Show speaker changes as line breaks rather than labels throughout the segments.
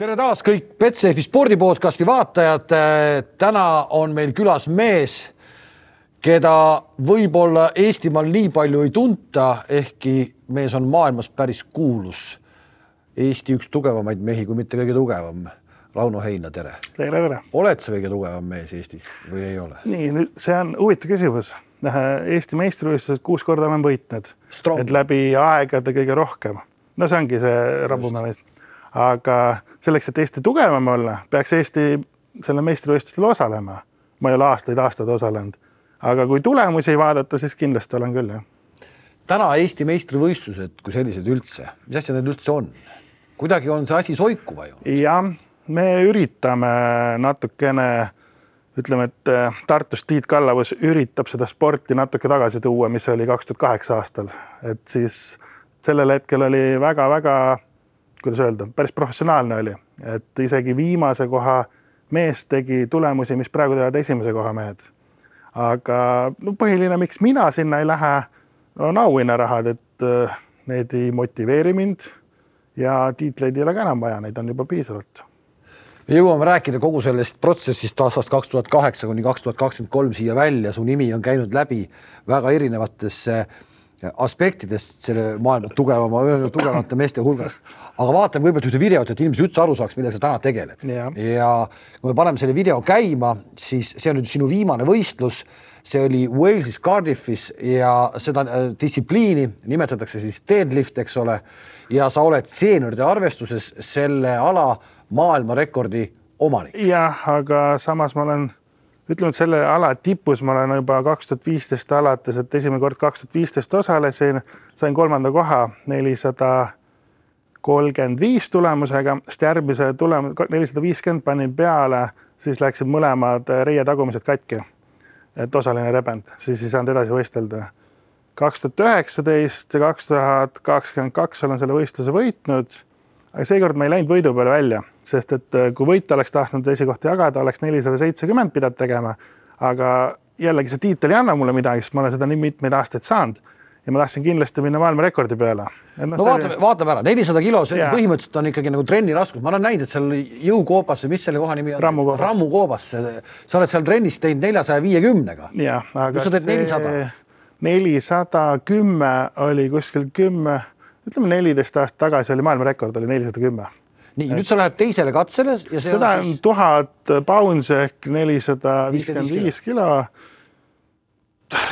tere taas kõik Betsafe spordi podcasti vaatajad. täna on meil külas mees, keda võib-olla Eestimaal nii palju ei tunta, ehkki mees on maailmas päris kuulus. Eesti üks tugevamaid mehi, kui mitte kõige tugevam. Rauno Heina, tere.
tere, tere.
oled sa kõige tugevam mees Eestis või ei ole?
nii, nüüd see on huvitav küsimus. Eesti meistrivõistlused kuus korda olen võitnud, et läbi aegade kõige rohkem. no see ongi see Rabumäe mees. Aga selleks, et Eesti tugevam olla, peaks Eesti selle meistrivõistlustel osalema. ma ei ole aastaid-aastaid osalenud, aga kui tulemusi vaadata, siis kindlasti olen küll, jah.
täna Eesti meistrivõistlused kui sellised üldse, mis asjad need üldse on? kuidagi on see asi soikuva ju.
jah, me üritame natukene, ütleme, et eh, Tartus Tiit Kallavus üritab seda sporti natuke tagasi tuua, mis oli kaks tuhat kaheksa aastal, et siis sellel hetkel oli väga-väga kuidas öelda, päris professionaalne oli, et isegi viimase koha mees tegi tulemusi, mis praegu teevad esimese koha mehed. aga no põhiline, miks mina sinna ei lähe, on auhinnarahad, et äh, need ei motiveeri mind ja tiitleid ei ole ka enam vaja, neid on juba piisavalt.
Me jõuame rääkida kogu sellest protsessist aastast kaks tuhat kaheksa kuni kaks tuhat kakskümmend kolm siia välja, su nimi on käinud läbi väga erinevatesse äh, aspektidest selle maailma tugevama, tugevamate meeste hulgas. aga vaatame kõigepealt ühte videot, et inimesed üldse aru saaks, millega sa täna tegeled. ja kui me paneme selle video käima, siis see on nüüd sinu viimane võistlus. see oli Walesis Cardiffis ja seda äh, distsipliini nimetatakse siis deadlift, eks ole. ja sa oled seenioride arvestuses selle ala maailmarekordi omanik.
jah, aga samas ma olen ütleme, et selle ala tipus ma olen juba kaks tuhat viisteist alates, et esimene kord kaks tuhat viisteist osalesin, sain kolmanda koha nelisada kolmkümmend viis tulemusega, sest järgmise tulem-, nelisada viiskümmend panin peale, siis läksid mõlemad reie tagumised katki. et osaline rebend, siis ei saanud edasi võistelda. kaks tuhat üheksateist ja kaks tuhat kakskümmend kaks olen selle võistluse võitnud aga seekord ma ei läinud võidu peale välja, sest et äh, kui võita oleks tahtnud esikohta jagada, oleks nelisada seitsekümmend pidanud tegema. aga jällegi see tiitel ei anna mulle midagi, sest ma olen seda nii mitmeid aastaid saanud ja ma tahtsin kindlasti minna maailmarekordi peale.
no, no vaatame, vaatame ära, nelisada kilo, see yeah. põhimõtteliselt on ikkagi nagu trenni raskus, ma olen näinud, et seal jõukoobas, mis selle koha nimi on?
rammukoobas.
rammukoobas, sa oled seal trennis teinud neljasaja viiekümnega.
jah,
aga sa teed nelisada.
kümme oli kuskil kümme ütleme neliteist aastat tagasi oli maailmarekord oli nelisada kümme.
nii, nüüd sa lähed teisele katsele ja see
seda on siis... tuhat pounds ehk nelisada viiskümmend viis kilo.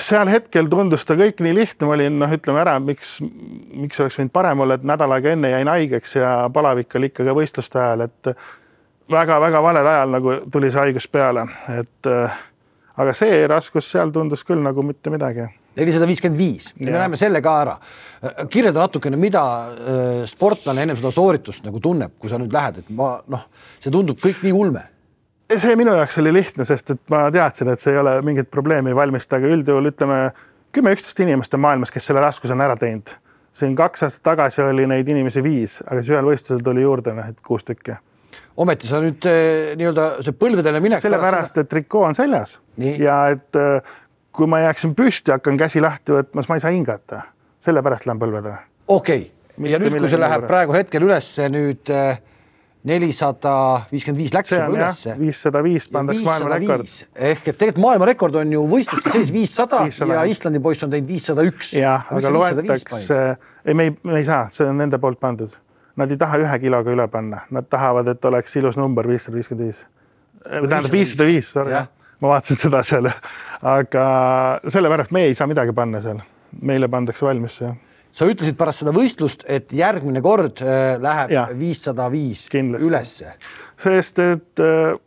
seal hetkel tundus ta kõik nii lihtne, ma olin noh, ütleme ära, miks, miks oleks võinud parem olla, et nädal aega enne jäin haigeks ja palavik oli ikka ka võistluste ajal, et väga-väga valel ajal nagu tuli see haigus peale, et aga see raskus seal tundus küll nagu mitte midagi
nelisada viiskümmend viis, me näeme selle ka ära. kirjelda natukene, mida äh, sportlane ennem seda sooritust nagu tunneb, kui sa nüüd lähed, et ma noh, see tundub kõik nii ulme
see minu jaoks oli lihtne, sest et ma teadsin, et see ei ole mingit probleemi ei valmista, aga üldjuhul ütleme kümme-üksteist inimest on maailmas, kes selle raskuse on ära teinud. siin kaks aastat tagasi oli neid inimesi viis, aga siis ühel võistlusel tuli juurde noh, et kuus tükki.
Ometi sa nüüd äh, nii-öelda see põlvedele minek.
sellepärast, et trikoo on seljas Nii. ja et äh, kui ma jääksin püsti, hakkan käsi lahti võtma, siis ma ei saa hingata. sellepärast lähen põlvedele.
okei okay., ja nüüd, kui see läheb praegu hetkel ülesse nüüd äh, nelisada viiskümmend viis läks juba ülesse.
viissada viis pandaks maailmarekord.
ehk et tegelikult maailmarekord on ju võistluste sees viissada ja Islandi poiss on teinud viissada üks.
jah, aga loetakse, ei, me ei, me ei saa, see on nende poolt pandud. Nad ei taha ühe kiloga üle panna, nad tahavad, et oleks ilus number viissada viiskümmend viis. tähendab viissada viis, sorry ma vaatasin seda seal, aga sellepärast me ei saa midagi panna seal, meile pandakse valmis see.
sa ütlesid pärast seda võistlust, et järgmine kord äh, läheb viissada viis ülesse.
sest et äh,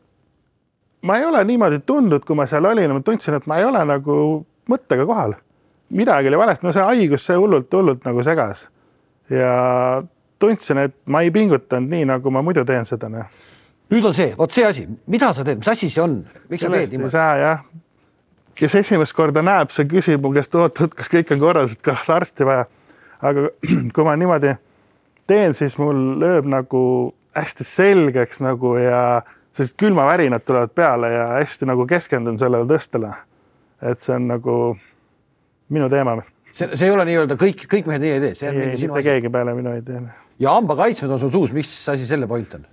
ma ei ole niimoodi tundnud, kui ma seal olin, ma tundsin, et ma ei ole nagu mõttega kohal. midagi oli valesti, no see haigus, see hullult, hullult nagu segas. ja tundsin, et ma ei pingutanud nii, nagu ma muidu teen seda, noh
nüüd on see, vot see asi, mida sa teed, mis asi see on, miks sa teed niimoodi?
ei saa jah. kes esimest korda näeb, see küsib mu käest, oot-oot, kas kõik on korras, et kas arsti vaja. aga kui ma niimoodi teen, siis mul lööb nagu hästi selgeks nagu ja sellised külmavärinad tulevad peale ja hästi nagu keskendun sellele tõstele. et see on nagu minu teema.
See, see ei ole nii-öelda kõik, kõik mehed nii ei tee, see on
ei, mitte keegi peale minu ei tee.
ja hambakaitsmed on sul suus, mis asi selle point on?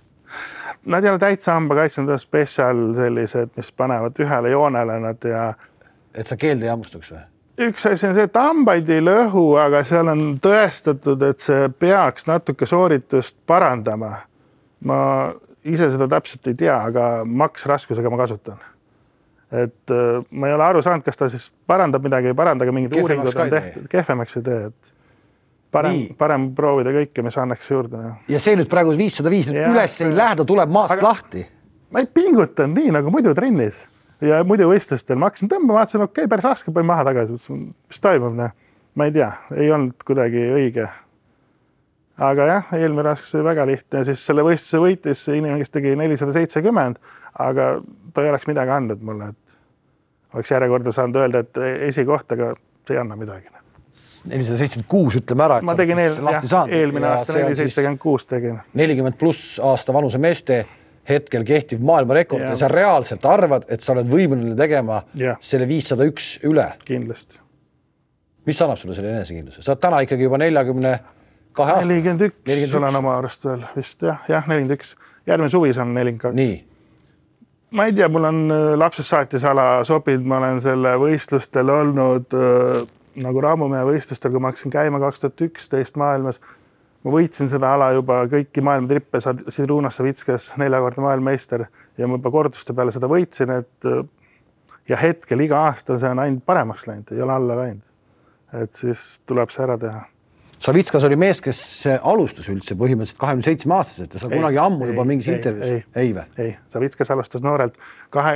nad ei ole täitsa hambakaitsjad, nad on spetsial sellised, mis panevad ühele joonele nad ja
et sa keelde ei hammustuks või?
üks asi on see, et hambaid ei lõhu, aga seal on tõestatud, et see peaks natuke sooritust parandama. ma ise seda täpselt ei tea, aga maksraskusega ma kasutan. Et äh, ma ei ole aru saanud, kas ta siis parandab midagi, ei paranda, aga mingid uuringud on tehtud, kehvemaks ei tee, et parem parem proovida kõike, mis annaks juurde.
ja see nüüd praegu viissada viis nüüd
Jah,
üles ei lähe, ta tuleb maast
Aga-
lahti.
ma ei pingutanud nii nagu muidu trennis ja muidu võistlustel, ma hakkasin tõmbama, vaatasin, okei okay,, päris raske, panin maha tagasi, mis toimub, noh. ma ei tea, ei olnud kuidagi õige. aga jah, eelmine raskus oli väga lihtne, siis selle võistluse võitis inimene, kes tegi nelisada seitsekümmend, aga ta ei oleks midagi andnud mulle, et oleks järjekorda saanud öelda, et esikoht, aga see ei anna midagi.
nelisada seitsekümmend kuus, ütleme ära,
ma tegin eel, jah, eelmine aasta neli seitsekümmend kuus tegin.
nelikümmend pluss aasta vanuse meeste hetkel kehtiv maailmarekord ja
Jah.
sa reaalselt arvad, et sa oled võimeline tegema
Jah.
selle viissada üks üle.
kindlasti.
mis annab sulle selle enesekindluse, sa oled täna ikkagi juba neljakümne kahe aasta.
nelikümmend üks
41.
olen oma arust veel vist jah, jah, nelikümmend üks. järgmine suvi saan nelikümmend kaks.
nii,
ma ei tea, mul on äh, lapsest saati see ala sobinud, ma olen selle võistlustel olnud äh, nagu Raamumehe võistlustel, kui ma hakkasin käima kaks tuhat üksteist maailmas. ma võitsin seda ala juba kõiki maailma trippe, Sidruna Savitskas, neljakordne maailmameister ja ma juba korduste peale seda võitsin, et äh, ja hetkel iga aasta see on ainult paremaks läinud, ei ole alla läinud. et siis tuleb see ära teha.
Savitskas oli mees, kes alustas üldse põhimõtteliselt kahekümne seitsme aastaselt ja sa
Ei,
kunagi ammu
ei,
juba mingis
ei,
intervjuus,
ei.
ei või?
ei, Savitskas alustas noorelt, kahe,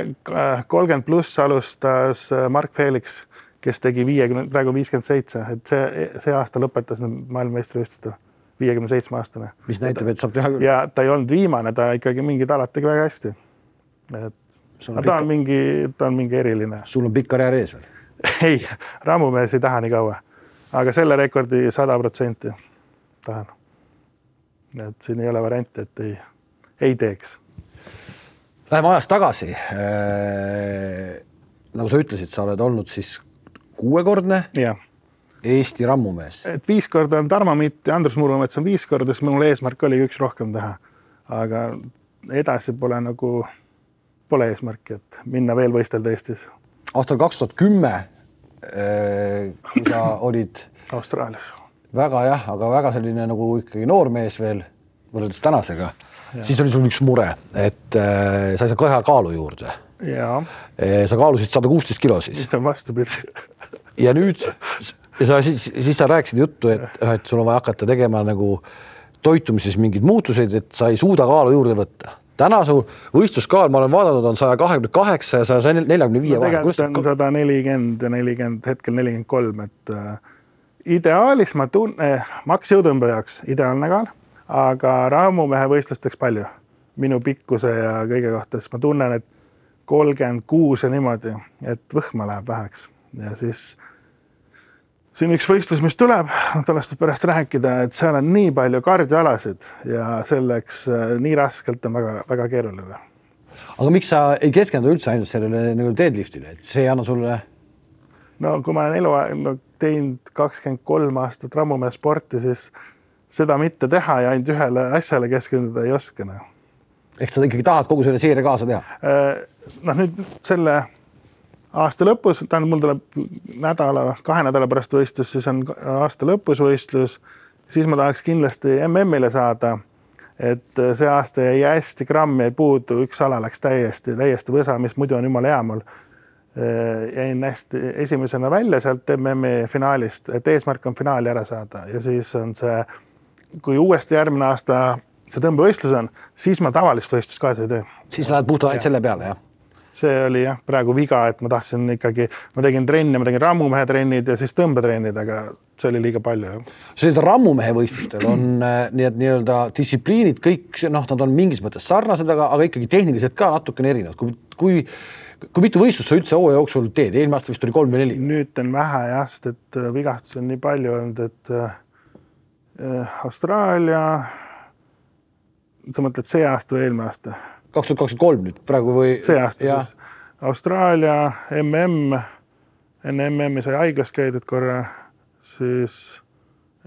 kolmkümmend pluss alustas äh, Mark Felix, kes tegi viiekümne, praegu viiskümmend seitse, et see, see aasta lõpetas maailmameistrivõistlustel, viiekümne seitsme aastane.
mis näitab, et saab teha küll.
ja ta ei olnud viimane, ta ikkagi mingid alad tegi väga hästi. et no,
on
ta on mingi, ta on mingi eriline.
sul on pikk karjäär ees veel.
ei, rammumees ei taha nii kaua, aga selle rekordi sada protsenti tahan. et siin ei ole varianti, et ei, ei teeks
Läheme ajas tagasi. nagu sa ütlesid, sa oled olnud siis kuuekordne
jah
Eesti rammumees.
et viis korda on Tarmo Mitt ja Andrus Murumets on viis korda, siis mul eesmärk oli üks rohkem teha. aga edasi pole nagu, pole eesmärki, et minna veel võistelda Eestis,
aastal kaks tuhat kümme, kui sa olid
Austraalias.
väga jah, aga väga selline nagu ikkagi noormees veel võrreldes tänasega, siis oli sul üks mure, et äh, sa ei saa kehakaalu juurde.
ja,
sa kaalusid sada kuusteist kilo siis
mis on vastupidi.
ja nüüd ja sa siis, siis sa rääkisid juttu, et, et sul on vaja hakata tegema nagu toitumises mingeid muutuseid, et sa ei suuda kaalu juurde võtta. Täna su võistluskaal, ma olen vaadanud, on saja kahekümne kaheksa ja saja neljakümne viie vahel.
tegelikult on sada nelikümmend ja nelikümmend, hetkel nelikümmend kolm, et äh, ideaalis ma tunnen, maksjõutõmbe jaoks ideaalne kaal, aga raamumehe võistlusteks palju. minu pikkuse ja kõige kohta, siis ma tunnen, et kolmkümmend kuus ja niimoodi, et võhma läheb väheks ja siis siin üks võistlus, mis tuleb, sellest võib pärast rääkida, et seal on nii palju kardioalasid ja selleks äh, nii raskelt on väga-väga keeruline
aga miks sa ei keskendu üldse ainult sellele nagu deadlift'ile, et see ei anna sulle?
no kui ma olen eluaeg no, teinud kakskümmend kolm aastat rammumehe sporti, siis seda mitte teha ja ainult ühele asjale keskenduda ei oska noh.
ehk sa ikkagi tahad kogu selle seeria kaasa teha?
noh, nüüd selle aasta lõpus, tähendab, mul tuleb nädala, kahe nädala pärast võistlus, siis on aasta lõpus võistlus, siis ma tahaks kindlasti MM-ile saada. et see aasta jäi hästi gramm jäi puudu, üks ala läks täiesti, täiesti võsa, mis muidu on jumala hea mul. jäin hästi esimesena välja sealt MM-i finaalist, et eesmärk on finaali ära saada ja siis on see, kui uuesti järgmine aasta see tõmbevõistlus on, siis ma tavalist võistlust kaasa ei tee
siis lähed puhtalt ainult selle peale, jah?
See oli jah, praegu viga, et ma tahtsin ikkagi, ma tegin trenne, ma tegin rammumehe trennid ja siis tõmbetrennid, aga see oli liiga palju.
sellised rammumehe võistlustel on need nii-öelda distsipliinid kõik noh, nad on mingis mõttes sarnased, aga, aga ikkagi tehniliselt ka natukene erinevad. kui, kui, kui mitu võistlust sa üldse hooaja jooksul teed, eelmine aasta vist oli kolm või neli?
nüüd on vähe jah, sest et äh, vigastusi on nii palju olnud, et äh, Austraalia, sa mõtled see aasta või eelmine aasta?
Kaks tuhat kakskümmend kolm nüüd praegu või?
see aasta siis. Austraalia mm, enne MM-i sai haiglas käidud korra, siis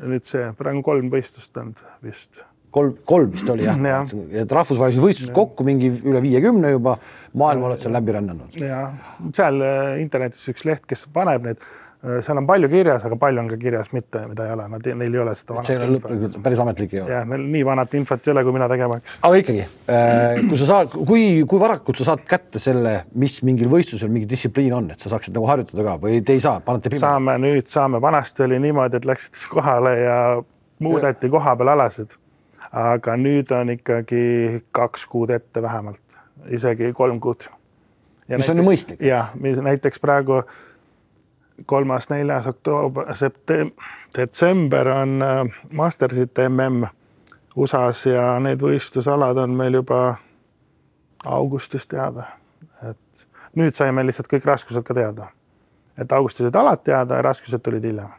nüüd see, praegu kolm võistlust olnud vist.
kolm, kolm vist oli jah
Jah.
ja. et rahvusvahelised võistlused kokku mingi üle viiekümne juba, maailma oled seal läbi rännanud.
ja seal äh, internetis üks leht, kes paneb neid, seal on palju kirjas, aga palju on ka kirjas mitte, mida ei ole, nad, neil ei ole seda
see ei ole lõplikult, päris ametlik ei ole.
jah, neil nii vanat infot ei ole, kui mina tegema hakkasin.
aga ikkagi, kui sa saad, kui, kui varakult sa saad kätte selle, mis mingil võistlusel mingi distsipliin on, et sa saaksid nagu harjutada ka või te ei saa, panete pimeda?
saame nüüd, saame, vanasti oli niimoodi, et läksid kohale ja muudeti koha peal alasid. aga nüüd on ikkagi kaks kuud ette vähemalt, isegi kolm kuud.
mis on ju mõistlik.
jah, mis näiteks praegu kolmas, neljas oktoober, septem-, detsember on äh, Mastersite mm USA-s ja need võistlusalad on meil juba augustis teada. et nüüd saime lihtsalt kõik raskused ka teada. et augustis olid alad teada ja raskused tulid hiljem.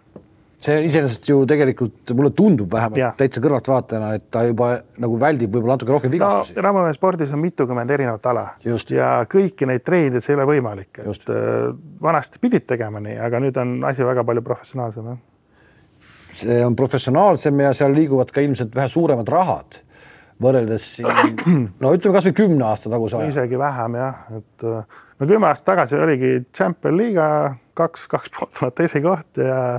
See iseenesest ju tegelikult mulle tundub vähemalt täitsa kõrvaltvaatajana, et ta juba nagu väldib võib-olla natuke rohkem vigastusi no,.
rammuspordis on mitukümmend erinevat ala
Just.
ja kõiki neid treenida, see ei ole võimalik, et äh, vanasti pidid tegema nii, aga nüüd on asi väga palju professionaalsem
see on professionaalsem ja seal liiguvad ka ilmselt vähe suuremad rahad võrreldes siin, no ütleme kasvõi kümne aasta taguse aja.
isegi vähem jah, et äh, no kümme aastat tagasi oligi Champion liiga kaks, kaks pool tuhat esikoht ja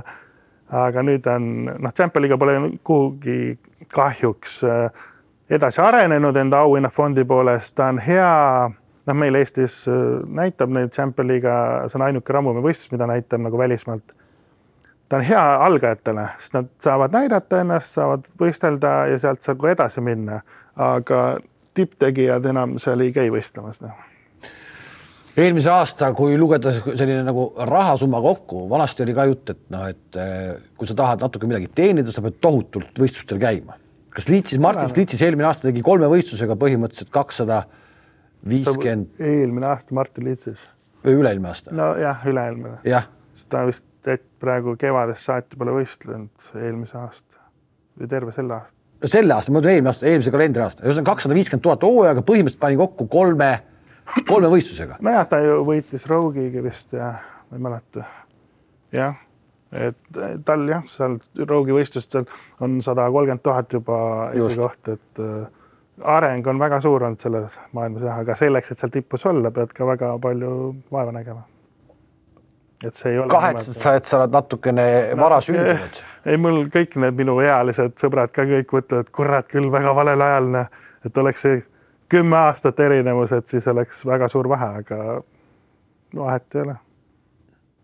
aga nüüd on noh, Champion liiga pole kuhugi kahjuks äh, edasi arenenud enda auhinnafondi poolest, ta on hea, noh, meil Eestis äh, näitab neid Champion liiga, see on ainuke rammumivõistlus, mida näitab nagu välismaalt. ta on hea algajatele, sest nad saavad näidata ennast, saavad võistelda ja sealt saab ka edasi minna, aga tipptegijad enam seal ei käi võistlemas noh
eelmise aasta, kui lugeda selline nagu rahasumma kokku, vanasti oli ka jutt, et noh, et eh, kui sa tahad natuke midagi teenida, sa pead tohutult võistlustel käima. kas Liitsis, Martin Liitsis eelmine aasta tegi kolme võistlusega põhimõtteliselt kakssada viiskümmend
eelmine aasta Martin Liitsis.
või üle-eelmine aasta?
nojah, üle-eelmine.
jah,
ta vist praegu kevadest saati pole võistlenud eelmise aasta või terve selle aasta.
selle aasta, ma ütlen eelmine aasta, eelmise kalendriaasta, ühesõnaga kakssada viiskümmend tuhat hooajaga põhimõtteliselt pani kokku kolme, kolme võistlusega.
nojah, ta ju võitis Rogiga vist ja ma ei mäleta. jah, et tal jah, seal Rogi võistlustel on sada kolmkümmend tuhat juba esikoht, et äh, areng on väga suur olnud selles maailmas jah, aga selleks, et seal tipus olla, pead ka väga palju vaeva nägema. et see ei ole
kahetsed sa, et sa oled natukene vara sündinud.
ei, mul kõik need minuealised sõbrad ka kõik mõtlevad, kurat küll väga valel ajal, et oleks see kümme aastat erinevus, et siis oleks väga suur vahe, aga vahet ei ole.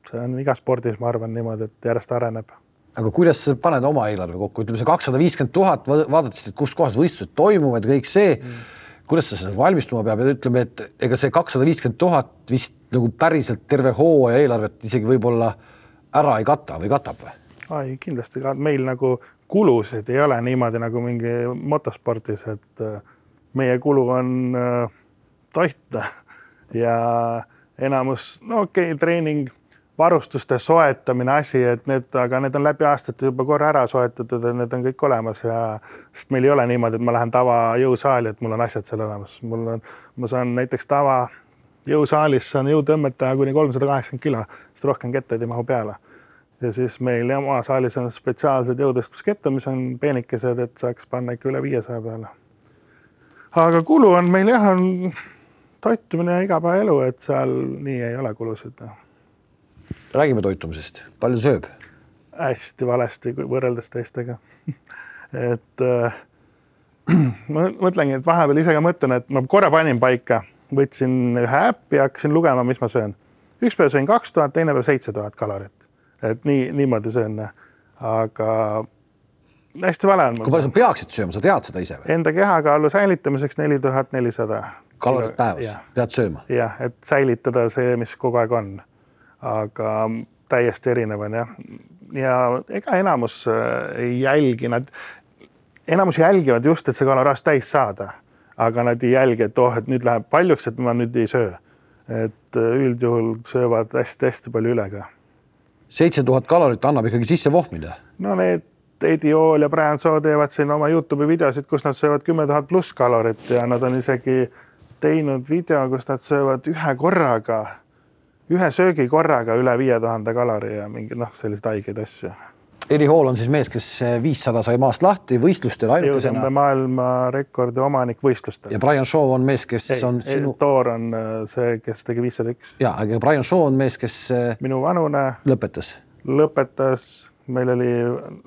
see on igas spordis, ma arvan niimoodi, et järjest areneb.
aga kuidas sa paned oma eelarve kokku, ütleme see kakssada viiskümmend tuhat, vaadates, et kus kohas võistlused toimuvad ja kõik see mm., kuidas sa selleks valmistuma peab ja ütleme, et ega see kakssada viiskümmend tuhat vist nagu päriselt terve hooaja eelarvet isegi võib-olla ära ei kata või katab või?
ai, kindlasti ka meil nagu kulusid ei ole niimoodi nagu mingi motospordis, et äh, meie kulu on äh, toit ja enamus, no okei okay,, treening, varustuste soetamine, asi, et need, aga need on läbi aastate juba korra ära soetatud ja need on kõik olemas ja sest meil ei ole niimoodi, et ma lähen tavajõusaali, et mul on asjad seal olemas, mul on, ma saan näiteks tava jõusaalis saan jõutõmmet teha kuni kolmsada kaheksakümmend kilo, sest rohkem kettaid ei mahu peale. Ja siis meil oma saalis on spetsiaalsed jõutõstmiskettad, mis on peenikesed, et saaks panna ikka üle viiesaja peale. Aga kulu on meil jah, on toitumine ja igapäevaelu, et seal nii ei ole kulusid.
räägime toitumisest, palju sööb?
hästi valesti kui võrreldes teistega. et äh, ma mõtlengi, et vahepeal ise ka mõtlen, et ma korra panin paika, võtsin ühe äppi ja hakkasin lugema, mis ma söön. üks päev sõin kaks tuhat, teine päev seitse tuhat kalorit. et nii, niimoodi söön. aga hästi vale on
kui. palju sa peaksid sööma, sa tead seda ise või?
Enda kehakaalu säilitamiseks neli tuhat nelisada.
kalorid päevas pead sööma?
jah, et säilitada see, mis kogu aeg on. aga täiesti erinev on jah. ja ega enamus äh, ei jälgi, nad, enamus jälgivad just, et see kaloraaž täis saada, aga nad ei jälgi, et oh, et nüüd läheb paljuks, et ma nüüd ei söö. et äh, üldjuhul söövad hästi-hästi palju üle ka.
seitse tuhat kalorit annab ikkagi sisse vohmida.
no need Eddie Hall ja Brian Soo teevad siin oma Youtube'i videosid, kus nad söövad kümme tuhat pluss kalorit ja nad on isegi teinud video, kus nad söövad ühe korraga, ühe söögi korraga üle viie tuhande kalori ja mingi noh, selliseid haigeid asju.
Eddie Hall on siis mees, kes viissada sai maast lahti võistlustel ainukesena
maailmarekordi omanik võistlustel.
ja Brian Shaw on mees, kes
ei,
on
sinu. Thor on äh, see, kes tegi viissada üks.
ja, aga Brian Shaw on mees, kes äh,
minu vanune
lõpetas.
lõpetas, meil oli,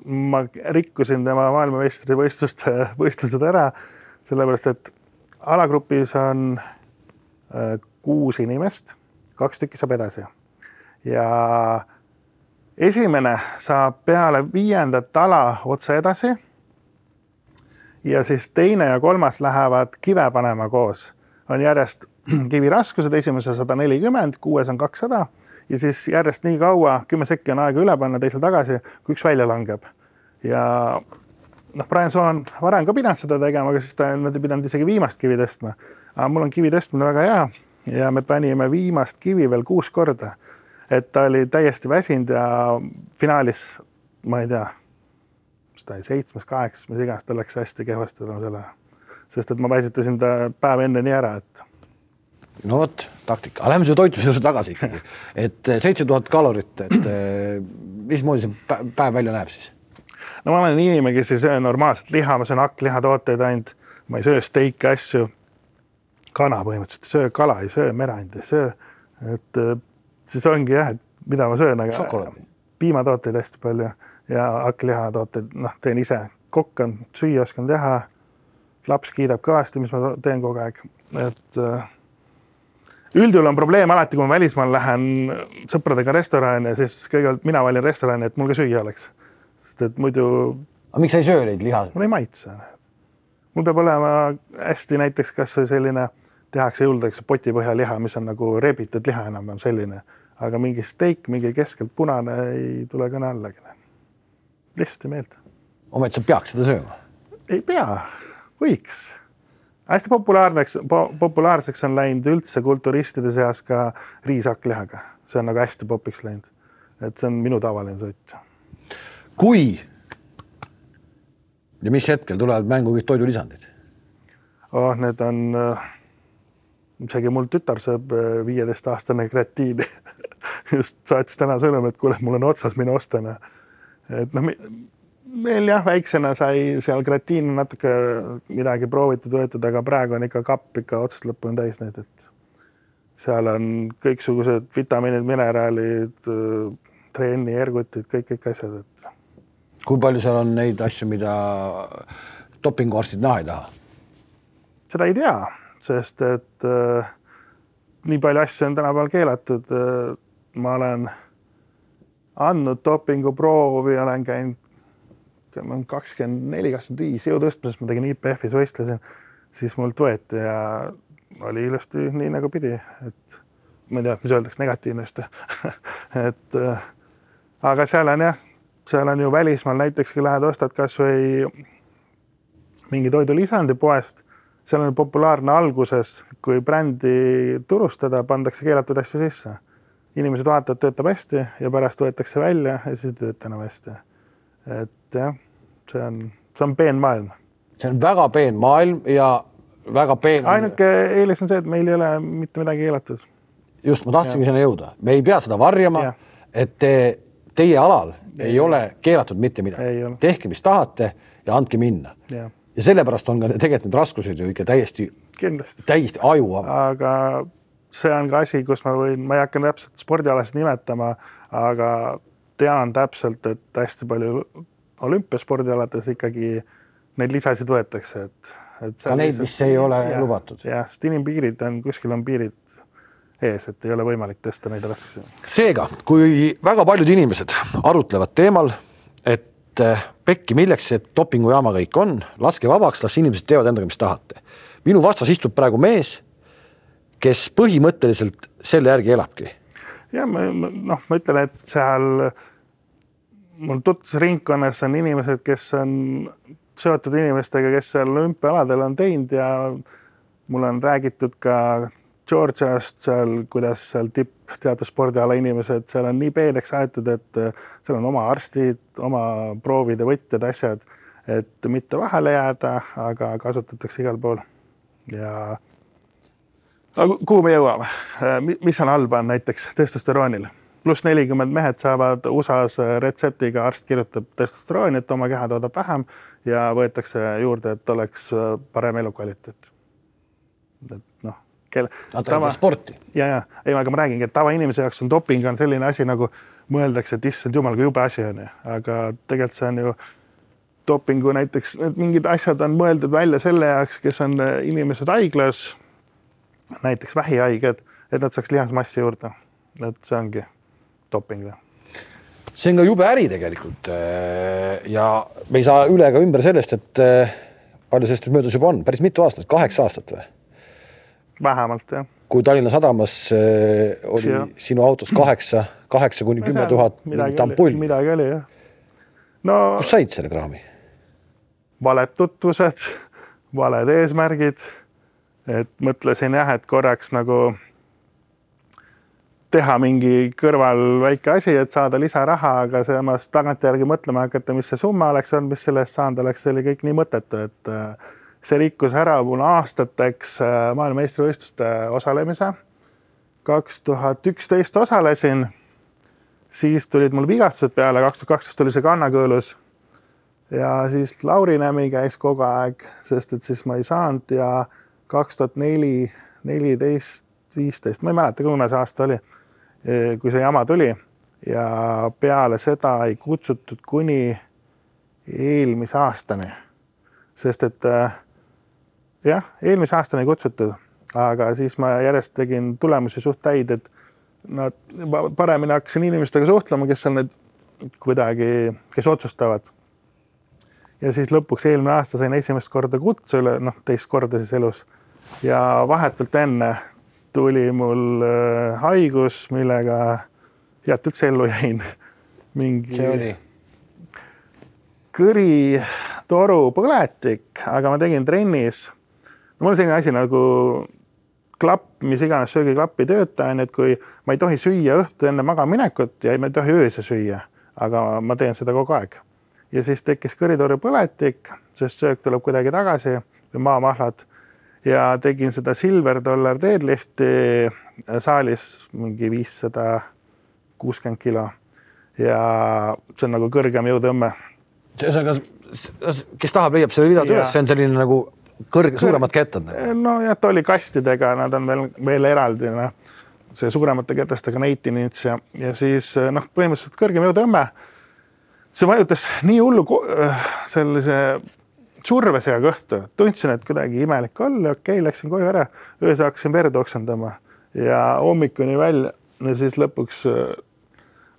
ma rikkusin tema maailmameistrivõistluste võistlused ära, sellepärast et alagrupis on äh, kuus inimest, kaks tükki saab edasi ja esimene saab peale viiendat ala otse edasi. ja siis teine ja kolmas lähevad kive panema koos, on järjest kiviraskused, esimesel sada nelikümmend, kuues on kakssada ja siis järjest nii kaua, kümme sekki on aega üle panna, teisel tagasi, kui üks välja langeb. ja noh, Brian Soo on varem ka pidanud seda tegema, aga siis ta ei pidanud isegi viimast kivi tõstma. aga mul on kivi tõstmine väga hea ja me panime viimast kivi veel kuus korda et ta oli täiesti väsinud ja finaalis, ma ei tea, mis ta oli, seitsmes, kaheksas, mis iganes, tal läks hästi kehvasti tänu sellele. sest et ma väsitasin ta päev enne nii ära, et.
No vot, taktika, aga lähme selle toitumise juurde tagasi ikkagi, et seitse tuhat kalorit, et eh, mismoodi see päev välja näeb siis?
no ma olen inimene, kes ei söö normaalselt liha, ma söön hakklihatooteid ainult, ma ei söö steike, asju. kana põhimõtteliselt ei söö, kala ei söö, merand ei söö, et siis ongi jah, et mida ma söön, aga piimatooteid hästi palju ja hakklihatooteid, noh, teen ise, kokk on, süüa oskan teha. laps kiidab kõvasti, mis ma teen kogu aeg, et üldjuhul on probleem alati, kui ma välismaal lähen sõpradega restorani, siis kõigepealt mina valin restorani, et mul ka süüa oleks. sest et muidu.
aga miks sa ei söö neid liha?
mul ei maitse. mul peab olema hästi näiteks kasvõi selline, tehakse juldakse potipõhja liha, mis on nagu rebitud liha enam-vähem selline aga mingi steik, mingi keskelt punane ei tule kõne allagi. lihtsalt ei meeldi.
ometi sa peaks seda sööma?
ei pea, võiks. Hästi populaarseks po,, populaarseks on läinud üldse kulturistide seas ka riis-hakklihaga, see on nagu hästi popiks läinud. et see on minu tavaline toit.
kui ja mis hetkel tulevad mängu kõik toidulisandid?
oh, need on äh, isegi mul tütar sööb äh, viieteistaastane kreatiini just saatis täna sõnumi, et kuule, mul on otsas, mine osta. Noh. et noh, meil jah, väiksena sai seal gratiini natuke midagi proovitud, võetud, aga praegu on ikka kapp ikka otsast lõpuni täis neid, et seal on kõiksugused vitamiinid, mineraalid, trenni, ergutid, kõik, kõik asjad, et.
kui palju seal on neid asju, mida dopinguarstid näha ei taha?
seda ei tea, sest et äh, nii palju asju on tänapäeval keelatud äh, ma olen andnud dopinguproovi, olen käinud kakskümmend neli, kakskümmend viis jõutõstmises, ma tegin IPF-is võistlesin, siis mult võeti ja oli ilusti nii nagu pidi, et ma ei tea, mis öeldakse, negatiivne vist et äh, aga seal on jah, seal on ju välismaal näiteks, kui lähed ostad kasvõi mingi toidulisandi poest, seal on populaarne alguses, kui brändi turustada, pandakse keelatud asju sisse inimesed vaatavad, töötab hästi ja pärast võetakse välja ja siis ei tööta enam hästi. Et jah, see on, see on peen maailm.
see on väga peen maailm ja väga peen.
ainuke eelis on see, et meil ei ole mitte midagi keelatud.
just, ma tahtsingi sinna jõuda, me ei pea seda varjama, et te, teie alal ei, ei ole keelatud mitte midagi. tehke, mis tahate ja andke minna. ja sellepärast on ka tegelikult need raskused ju ikka täiesti, täiesti ajuvabad.
aga see on ka asi, kus ma võin, ma ei hakka täpselt spordialasid nimetama, aga tean täpselt, et hästi palju olümpiaspordialades ikkagi neid lisasid võetakse, et,
et. ka neid, mis ei ole ja, lubatud.
jah, sest inimpiirid on, kuskil on piirid ees, et ei ole võimalik tõsta neid raskusi.
seega, kui väga paljud inimesed arutlevad teemal, et eh, pekki, milleks see dopingujaama kõik on, laske vabaks, las inimesed teevad endaga, mis tahate. minu vastas istub praegu mees kes põhimõtteliselt selle järgi elabki.
ja ma noh, ma ütlen, et seal mul tutvusringkonnas on inimesed, kes on seotud inimestega, kes seal olümpiaaladel on teinud ja mul on räägitud ka Georgiast seal, kuidas seal tippteadusspordiala inimesed, seal on nii peeneks aetud, et seal on oma arstid, oma proovide võtjad, asjad, et mitte vahele jääda, aga kasutatakse igal pool ja aga kuhu me jõuame, äh, mis on halba on näiteks testosteroonil? Pluss nelikümmend mehed saavad USA-s retseptiga, arst kirjutab testosterooni, et oma keha toodab vähem ja võetakse juurde, et oleks parem elukvaliteet. et noh, kelle.
Teevad sporti.
ja, ja ei, aga ma räägingi, et tavainimese jaoks on doping on selline asi nagu mõeldakse, et issand jumal, kui jube asi on ju, aga tegelikult see on ju dopingu näiteks, need mingid asjad on mõeldud välja selle jaoks, kes on inimesed haiglas, näiteks vähihaiged, et nad saaks lihasmassi juurde. et see ongi doping.
see on ka jube äri tegelikult. ja me ei saa üle ega ümber sellest, et palju sellest möödas juba on, päris mitu aastat, kaheksa aastat või?
vähemalt jah.
kui Tallinna Sadamas oli ja. sinu autos kaheksa, kaheksa kuni kümme tuhat ampulli.
midagi oli jah. no.
kust said selle kraami?
valed tutvused, valed eesmärgid. et mõtlesin jah, et korraks nagu teha mingi kõrval väike asi, et saada lisaraha, aga samas tagantjärgi mõtlema hakata, mis see summa oleks olnud, mis selle eest saanud oleks, see oli kõik nii mõttetu, et äh, see rikkus ära mul aastateks äh, maailmameistrivõistluste osalemise. kaks tuhat üksteist osalesin, siis tulid mul vigastused peale, kaks tuhat kaksteist tuli see kannakõõlus. ja siis Lauri Nämi käis kogu aeg, sest et siis ma ei saanud ja kaks tuhat neli, neliteist, viisteist, ma ei mäleta, kuna see aasta oli kui see jama tuli ja peale seda ei kutsutud kuni eelmise aastani. sest et äh, jah, eelmise aastani ei kutsutud, aga siis ma järjest tegin tulemusi suht häid, et nad paremini hakkasin inimestega suhtlema, kes on need kuidagi, kes otsustavad. ja siis lõpuks eelmine aasta sain esimest korda kutse üle, noh, teist korda siis elus ja vahetult enne tuli mul äh, haigus, millega tead üldse ellu jäin. mingi.
see oli?
kõritoru põletik, aga ma tegin trennis. no mul on selline asi nagu klapp, mis iganes söögiklapp ei tööta, onju, et kui ma ei tohi süüa õhtu enne magamaminekut ja ma ei tohi öösel süüa, aga ma teen seda kogu aeg. ja siis tekkis kõritoru põletik, sest söök tuleb kuidagi tagasi või maamahlad ja tegin seda Silver Dollar deadlift'i saalis mingi viissada kuuskümmend kilo. ja see on nagu kõrgem jõutõmme.
ühesõnaga, kes tahab, leiab selle videod üles, see on selline nagu kõrge, suuremad kettad.
Nagu. nojah, ta oli kastidega, nad on veel, veel eraldi, noh, see suuremate ketestega inch ja, ja siis noh, põhimõtteliselt kõrgem jõutõmme. see vajutas nii hullu sellise survesega kõhtu, tundsin, et kuidagi imelik olla, okei okay,, läksin koju ära, öösel hakkasin verd oksendama ja hommikuni välja ja siis lõpuks äh,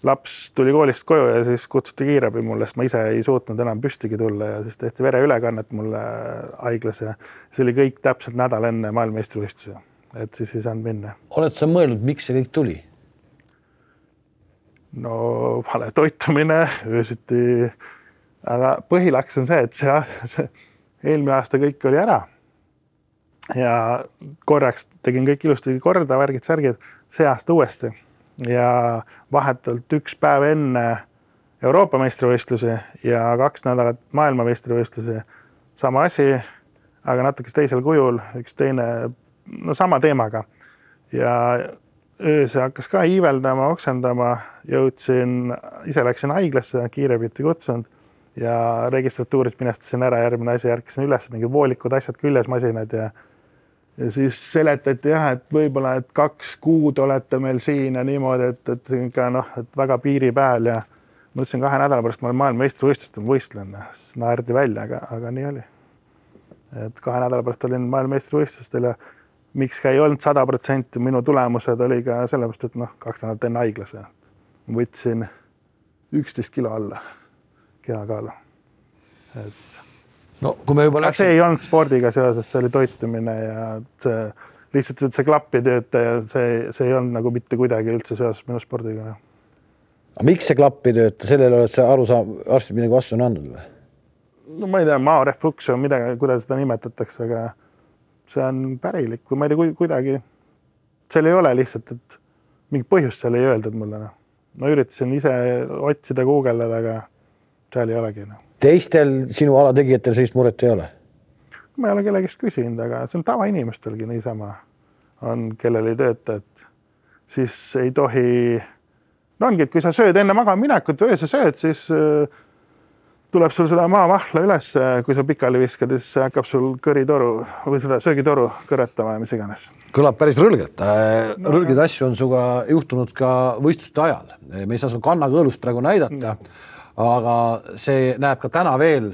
laps tuli koolist koju ja siis kutsuti kiirabi mulle, sest ma ise ei suutnud enam püstigi tulla ja siis tehti vereülekannet mulle haiglas ja see oli kõik täpselt nädal enne maailmameistrivõistlusi. et siis ei saanud minna.
oled sa mõelnud, miks see kõik tuli?
no vale toitumine, öösiti aga põhilaks on see, et see, see eelmine aasta kõik oli ära. ja korraks tegin kõik ilusti korda, värgid-särgid, see aasta uuesti ja vahetult üks päev enne Euroopa meistrivõistlusi ja kaks nädalat maailmameistrivõistlusi. sama asi, aga natuke teisel kujul, üks teine, no sama teemaga. ja öösel hakkas ka iiveldama, oksendama, jõudsin, ise läksin haiglasse, kiirabit ei kutsunud ja registratuurist minestasin ära, järgmine asi ärkasin üles, mingid voolikud asjad küljes, masinad ja ja siis seletati jah, et võib-olla, et kaks kuud olete meil siin ja niimoodi, et, et ikka noh, et väga piiri peal ja mõtlesin kahe nädala pärast ma olen maailmameistrivõistlustel võistlen, siis naerdi välja, aga, aga nii oli. et kahe nädala pärast olin maailmameistrivõistlustel ja miks ka ei olnud sada protsenti minu tulemused oli ka sellepärast, et noh, kaks nädalat enne haiglas ja võtsin üksteist kilo alla kehakaalu. et.
no kui me juba
läksime. see ei olnud spordiga seoses, see oli toitumine ja see lihtsalt, et see klapp ei tööta ja see, see ei olnud nagu mitte kuidagi üldse seoses minu spordiga.
Noh. aga miks see klapp ei tööta, sellele oled sa aru saanud, arstid midagi vastu on andnud või?
no ma ei tea, maorefluks või midagi, kuidas seda nimetatakse, aga see on pärilik või ma ei tea, kuidagi, seal ei ole lihtsalt, et mingit põhjust seal ei öeldud mulle. noh, ma üritasin ise otsida, guugeldada, aga seal ei olegi noh.
teistel sinu ala tegijatel sellist muret ei ole?
ma ei ole kellegist küsinud, aga see on tavainimestelgi niisama on, kellel ei tööta, et siis ei tohi no ongi, et kui sa sööd enne magamaminekut või öösel sööd, siis äh, tuleb sul seda maavahla üles, kui sa pikali viskad, siis hakkab sul kõritoru või seda söögitoru kõretama ja mis iganes.
kõlab päris rõlgelt no,. rõlgeid asju on sinuga juhtunud ka võistluste ajal. me ei saa su kannakõõlust praegu näidata, aga see näeb ka täna veel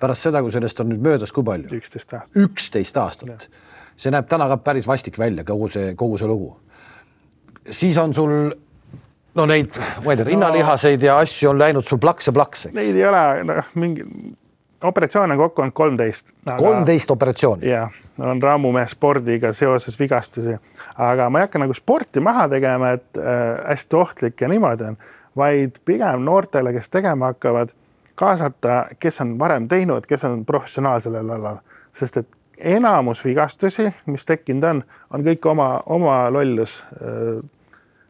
pärast seda, kui sellest on nüüd möödas, kui palju?
üksteist aastat.
üksteist aastat. see näeb täna ka päris vastik välja, kogu see, kogu see lugu. siis on sul no neid, ma ei tea, rinnalihaseid ja asju on läinud sul plaks ja plaks, eks?
Neid ei ole, noh, mingi operatsioone kokku on kolmteist.
kolmteist operatsiooni?
jah, on rammumehe spordiga seoses vigastusi, aga ma ei hakka nagu sporti maha tegema, et äh, hästi ohtlik ja niimoodi on, vaid pigem noortele, kes tegema hakkavad, kaasata, kes on varem teinud, kes on professionaal sellel alal, sest et enamus vigastusi, mis tekkinud on, on kõik oma, oma lollus äh,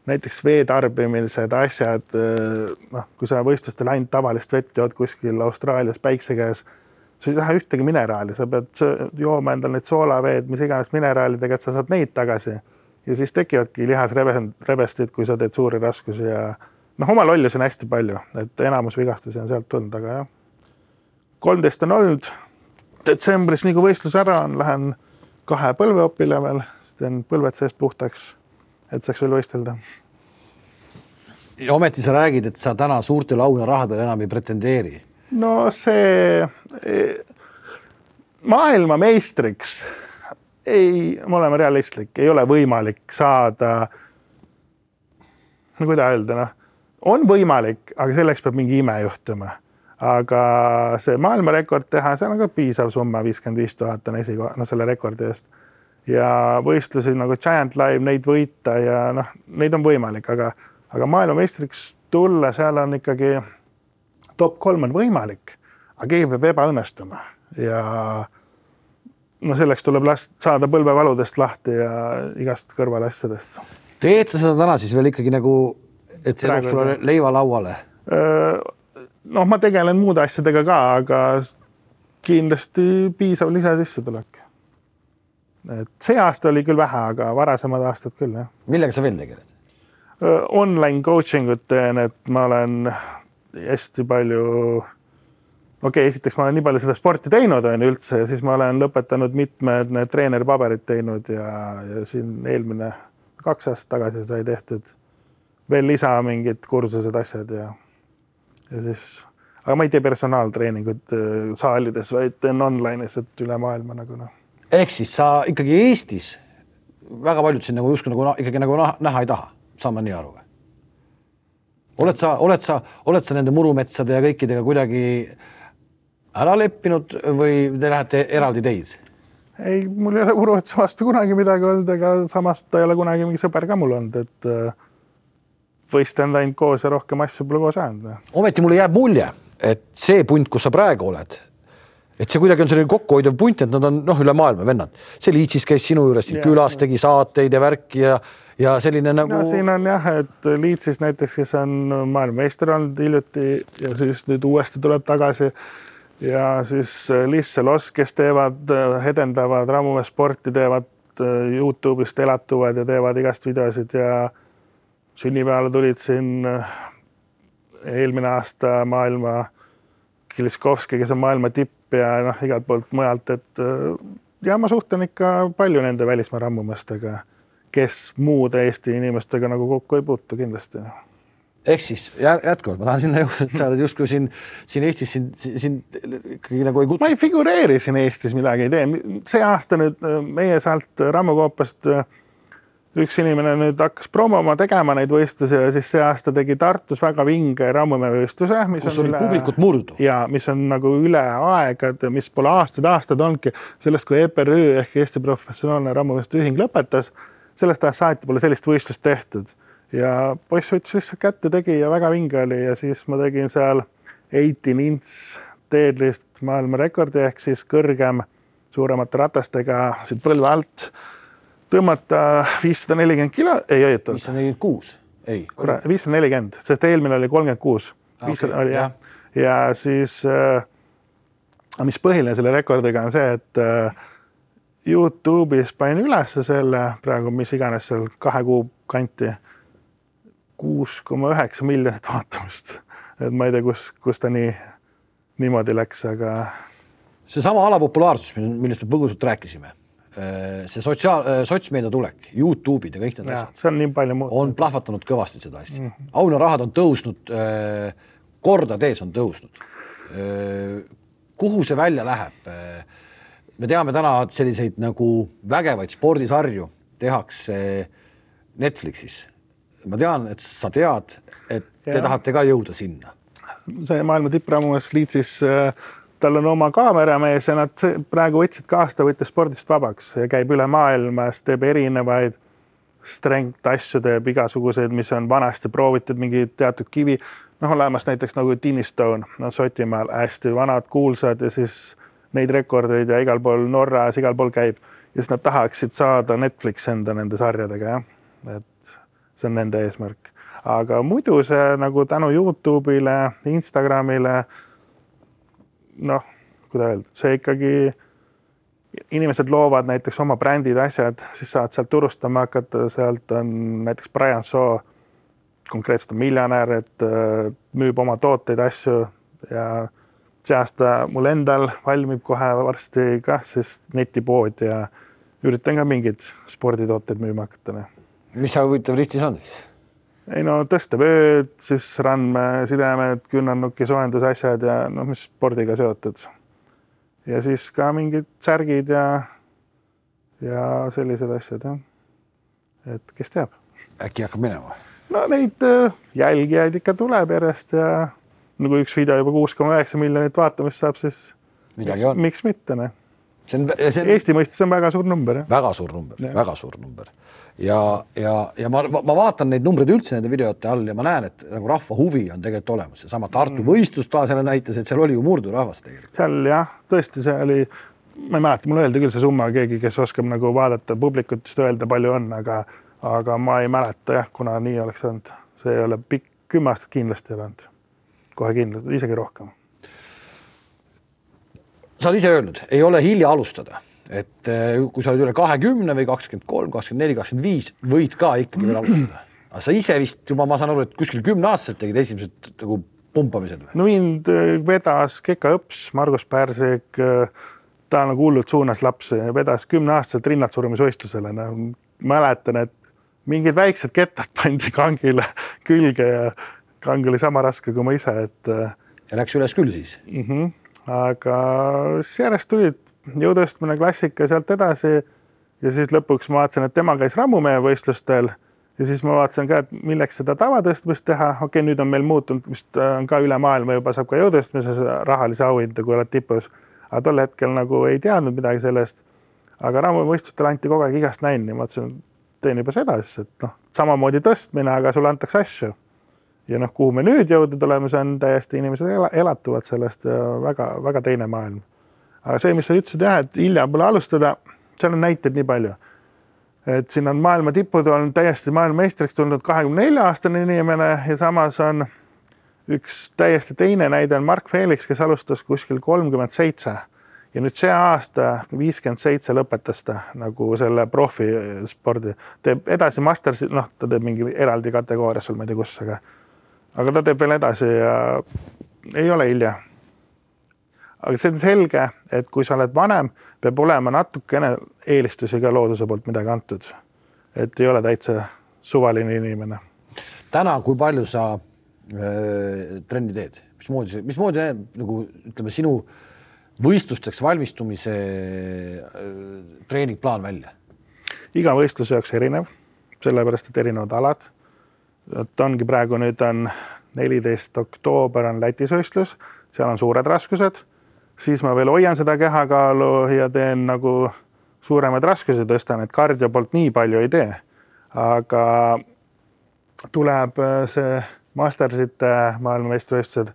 näiteks vee tarbimised, asjad, noh, kui sa võistlustel ainult tavalist vett jood kuskil Austraalias päikse käes, sa ei taha ühtegi mineraali, sa pead jooma endal neid soolaveed, mis iganes mineraalidega, et sa saad neid tagasi. ja siis tekivadki lihasrebestid, kui sa teed suuri raskusi ja noh, oma lollusi on hästi palju, et enamus vigastusi on sealt tulnud, aga jah. kolmteist on olnud, detsembris, nii kui võistlus ära on, lähen kahe põlveopile veel, teen põlved seest puhtaks et saaks veel võistelda.
ja ometi sa räägid, et sa täna suurtele auhinnarahadele enam ei pretendeeri.
no see e, maailmameistriks ei, me oleme realistlik, ei ole võimalik saada. no kuidas öelda, noh, on võimalik, aga selleks peab mingi ime juhtuma. Aga see maailmarekord teha, seal on ka piisav summa, viiskümmend viis tuhat on esikoha, no selle rekordi eest. Ja võistlusi nagu Giant Live, neid võita ja noh, neid on võimalik, aga, aga maailmameistriks tulla, seal on ikkagi top kolm on võimalik, aga keegi peab ebaõnnestuma. Ja no selleks tuleb last saada põlvevaludest lahti ja igast kõrvalasjadest.
teed sa seda täna siis veel ikkagi nagu, et see toob sulle leiva lauale?
noh, ma tegelen muude asjadega ka, aga kindlasti piisav lisasissetulek et see aasta oli küll vähe, aga varasemad aastad küll jah.
millega sa veel tegeled?
Online coaching ut teen, et ma olen hästi palju, okei okay,, esiteks ma olen nii palju seda sporti teinud, on ju üldse siis ma olen lõpetanud mitmed need treeneripaberid teinud ja, ja siin eelmine kaks aastat tagasi sai tehtud veel lisa mingid kursused, asjad ja, ja siis, aga ma ei tee personaaltreeningut saalides, vaid teen online'is, et üle maailma nagu noh
ehk siis sa ikkagi Eestis väga paljud sind nagu justkui nagu ikkagi nagu näha ei taha, saan ma nii aru või? oled sa, oled sa, oled sa nende murumetsade ja kõikidega kuidagi ära leppinud või te lähete eraldi teid?
ei, mul ei ole murumetsa vastu kunagi midagi olnud, ega samas ta ei ole kunagi mingi sõber ka mul olnud, et äh, võistelnud ainult koos ja rohkem asju pole koos ajanud.
ometi mulle jääb mulje, et see punt, kus sa praegu oled, et see kuidagi on selline kokkuhoidev punt, et nad on noh, üle maailma vennad. see Liitsis käis sinu juures külas, tegi saateid ja värki ja, ja selline nagu
no,. siin on jah, et Liitsis näiteks, kes on maailmameister olnud hiljuti ja siis nüüd uuesti tuleb tagasi. ja siis Liis Selos, kes teevad, edendavad rammumesporti, teevad äh, Youtube'ist elatuvad ja teevad igast videosid ja sünnipäevale tulid siin äh, eelmine aasta maailma Kiliskovski, kes on maailma tipp ja noh, igalt poolt mujalt, et äh, ja ma suhtlen ikka palju nende välismaa rammumastega, kes muude Eesti inimestega nagu kokku ei puutu kindlasti
ehk siis jätkuvalt ma tahan sinna jõuda, et sa oled justkui siin, siin Eestis siin, siin ikkagi nagu ei kutsu.
ma ei figureeri siin Eestis midagi ei tee, see aasta nüüd äh, meie sealt Rammukoopast äh, üks inimene nüüd hakkas promoma, tegema neid võistlusi ja siis see aasta tegi Tartus väga vinge rammumäevõistluse,
mis kus on üle, publikut murdu.
ja mis on nagu üle aegade, mis pole aastaid-aastaid olnudki sellest, kui EPRÜ ehk Eesti Professionaalne Rammuvõistluste Ühing lõpetas, sellest ajast saati pole sellist võistlust tehtud. Ja poiss võttis lihtsalt kätte, tegi ja väga vinge oli ja siis ma tegin seal eighteen inch deadlift maailmarekordi ehk siis kõrgem suuremate ratastega siit põlve alt tõmmata viissada nelikümmend kilo, ei oota.
viissada nelikümmend kuus, ei.
kurat, viissada nelikümmend, sest eelmine oli kolmkümmend kuus. viissada oli jah, ja siis äh,, mis põhiline selle rekordiga on see, et äh, Youtube'is panin ülesse selle praegu, mis iganes seal kahe kuu kanti. kuus koma üheksa miljonit vaatamist. et ma ei tea, kus, kus ta nii, niimoodi läks, aga.
seesama alapopulaarsus, millest me põgusalt rääkisime, see sotsiaal, sotsmeedia tulek, Youtube'id ja kõik need asjad.
see on nii palju muutunud.
on plahvatanud kõvasti seda asja mm -hmm.. aunarahad on tõusnud, kordades on tõusnud. kuhu see välja läheb? me teame täna selliseid nagu vägevaid spordisarju tehakse Netflixis ma tean, et sa tead, et te ja. tahate ka jõuda sinna.
see maailma tippramujas Leedsis äh, tal on oma kaameramees ja nad praegu võtsid ka aasta võttis spordist vabaks ja käib üle maailmas, teeb erinevaid strength asju, teeb igasuguseid, mis on vanasti proovitud, mingi teatud kivi, noh, olemas näiteks nagu Tinnistone, no Šotimaal hästi vanad, kuulsad ja siis neid rekordeid ja igal pool Norras, igal pool käib ja siis nad tahaksid saada Netflix enda nende sarjadega, jah. et see on nende eesmärk. aga muidu see nagu tänu Youtube'ile, Instagramile, noh, kuidas öelda, see ikkagi, inimesed loovad näiteks oma brändid, asjad, siis saad sealt turustama hakata, sealt on näiteks Brian Shaw, konkreetselt on miljonär, et äh, müüb oma tooteid, asju ja see aasta mul endal valmib kohe varsti kah siis netipood ja üritan ka mingeid sporditooteid müüma hakata noh
mis seal huvitav ristis on siis?
Ei no tõstevööd, siis randmesidemed, küünarnuki soojendusasjad ja noh, mis spordiga seotud. ja siis ka mingid särgid ja, ja sellised asjad jah. et kes teab.
äkki hakkab minema?
no neid äh, jälgijaid ikka tuleb järjest ja no kui üks video juba kuus koma üheksa miljonit vaatamist saab, siis
midagi on.
miks mitte, noh.
see on, see on.
Eesti mõistes on väga suur number, jah.
väga suur number, väga suur number ja, ja, ja ma, ma vaatan neid numbreid üldse nende videote all ja ma näen, et nagu rahva huvi on tegelikult olemas, seesama Tartu mm. võistlus taas jälle näitas, et seal oli ju murdurahvast tegelikult.
seal jah, tõesti, see oli, ma ei mäleta, mulle öeldi küll see summa, keegi, kes oskab nagu vaadata publikut, just öelda, palju on, aga, aga ma ei mäleta jah, kuna nii oleks olnud, see ei ole pikk, kümme aastat kindlasti ei ole olnud, kohe kindlasti, isegi rohkem.
sa oled ise öelnud, ei ole hilja alustada et eh, kui sa oled üle kahekümne või kakskümmend kolm, kakskümmend neli, kakskümmend viis, võid ka ikkagi veel alustada. aga sa ise vist juba, ma saan aru, et kuskil kümneaastaselt tegid esimesed nagu pumpamised või?
no mind eh, vedas Keka Õps, Margus Pärsik, eh, ta nagu hullult suunas lapsi, vedas kümneaastaselt rinnatsurumisvõistlusele, no mäletan, et mingid väiksed kettad pandi kangile külge ja kang oli sama raske kui ma ise, et.
ja läks üles küll siis
mm? -hmm. aga siis järjest tulid jõutõstmine, klassika, sealt edasi. ja siis lõpuks ma vaatasin, et tema käis rammumehe võistlustel ja siis ma vaatasin ka, et milleks seda tavatõstmist teha, okei okay,, nüüd on meil muutunud, vist on äh, ka üle maailma juba saab ka jõutõstmises rahalisi auhindu, kui oled tipus. aga tol hetkel nagu ei teadnud midagi sellest. aga rammuvõistlustel anti kogu aeg igast näini, ma mõtlesin, teen juba seda siis, et noh, samamoodi tõstmine, aga sulle antakse asju. ja noh, kuhu me nüüd jõudnud oleme, see on täiesti, inimesed elatuvad sellest väga-väga teine maailm aga see, mis sa ütlesid jah, et hilja pole alustada, seal on näiteid nii palju. et siin on maailma tipud on täiesti maailmameistriks tulnud kahekümne nelja aastane inimene ja samas on üks täiesti teine näide on Mark Felix, kes alustas kuskil kolmkümmend seitse. Ja nüüd see aasta viiskümmend seitse lõpetas ta nagu selle profispordi, teeb edasi Mastersi, noh, ta teeb mingi eraldi kategoorias seal, ma ei tea, kus, aga aga ta teeb veel edasi ja ei ole hilja aga see on selge, et kui sa oled vanem, peab olema natukene eelistusi ka looduse poolt midagi antud. et ei ole täitsa suvaline inimene.
täna, kui palju sa äh, trenni teed, mismoodi mismoodi näeb nagu ütleme, sinu võistlusteks valmistumise äh, treeningplaan välja?
iga võistluse jaoks erinev, sellepärast et erinevad alad. et ongi praegu nüüd on neliteist oktoober on Lätis võistlus, seal on suured raskused siis ma veel hoian seda kehakaalu ja teen nagu suuremaid raskusi tõstan, et kardio poolt nii palju ei tee. aga tuleb äh, see Mastersite maailmameistrivõistlused.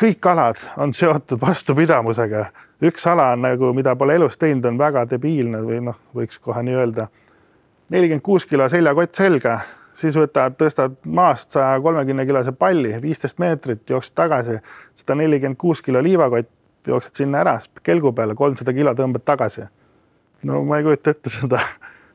kõik alad on seotud vastupidamusega, üks ala on nagu, mida pole elus teinud, on väga debiilne või noh, võiks kohe nii öelda. nelikümmend kuus kilo seljakott selga siis võtad, tõstad maast saja kolmekümne kilose palli, viisteist meetrit, jooksed tagasi, sada nelikümmend kuus kilo liivakott, jooksed sinna ära, kelgu peale kolmsada kilo tõmbad tagasi. no ma ei kujuta ette seda,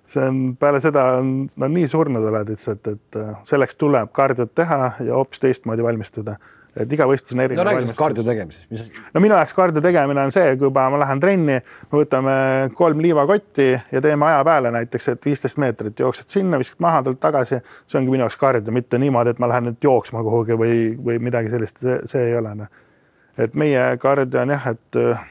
see on peale seda on, no nii surnud oled lihtsalt, et äh, selleks tuleb kardiot teha ja hoopis teistmoodi valmistuda. Et iga võistlus on erinev.
no räägi sellest kardio tegemisest, mis.
no minu jaoks kardio tegemine on see, kui juba ma lähen trenni, me võtame kolm liivakotti ja teeme aja peale näiteks, et viisteist meetrit jooksed sinna, viskad maha, tuled tagasi. see ongi minu jaoks kardio, mitte niimoodi, et ma lähen nüüd jooksma kuhugi või, või midagi sellist, see ei ole noh. et meie kardio on jah, et äh,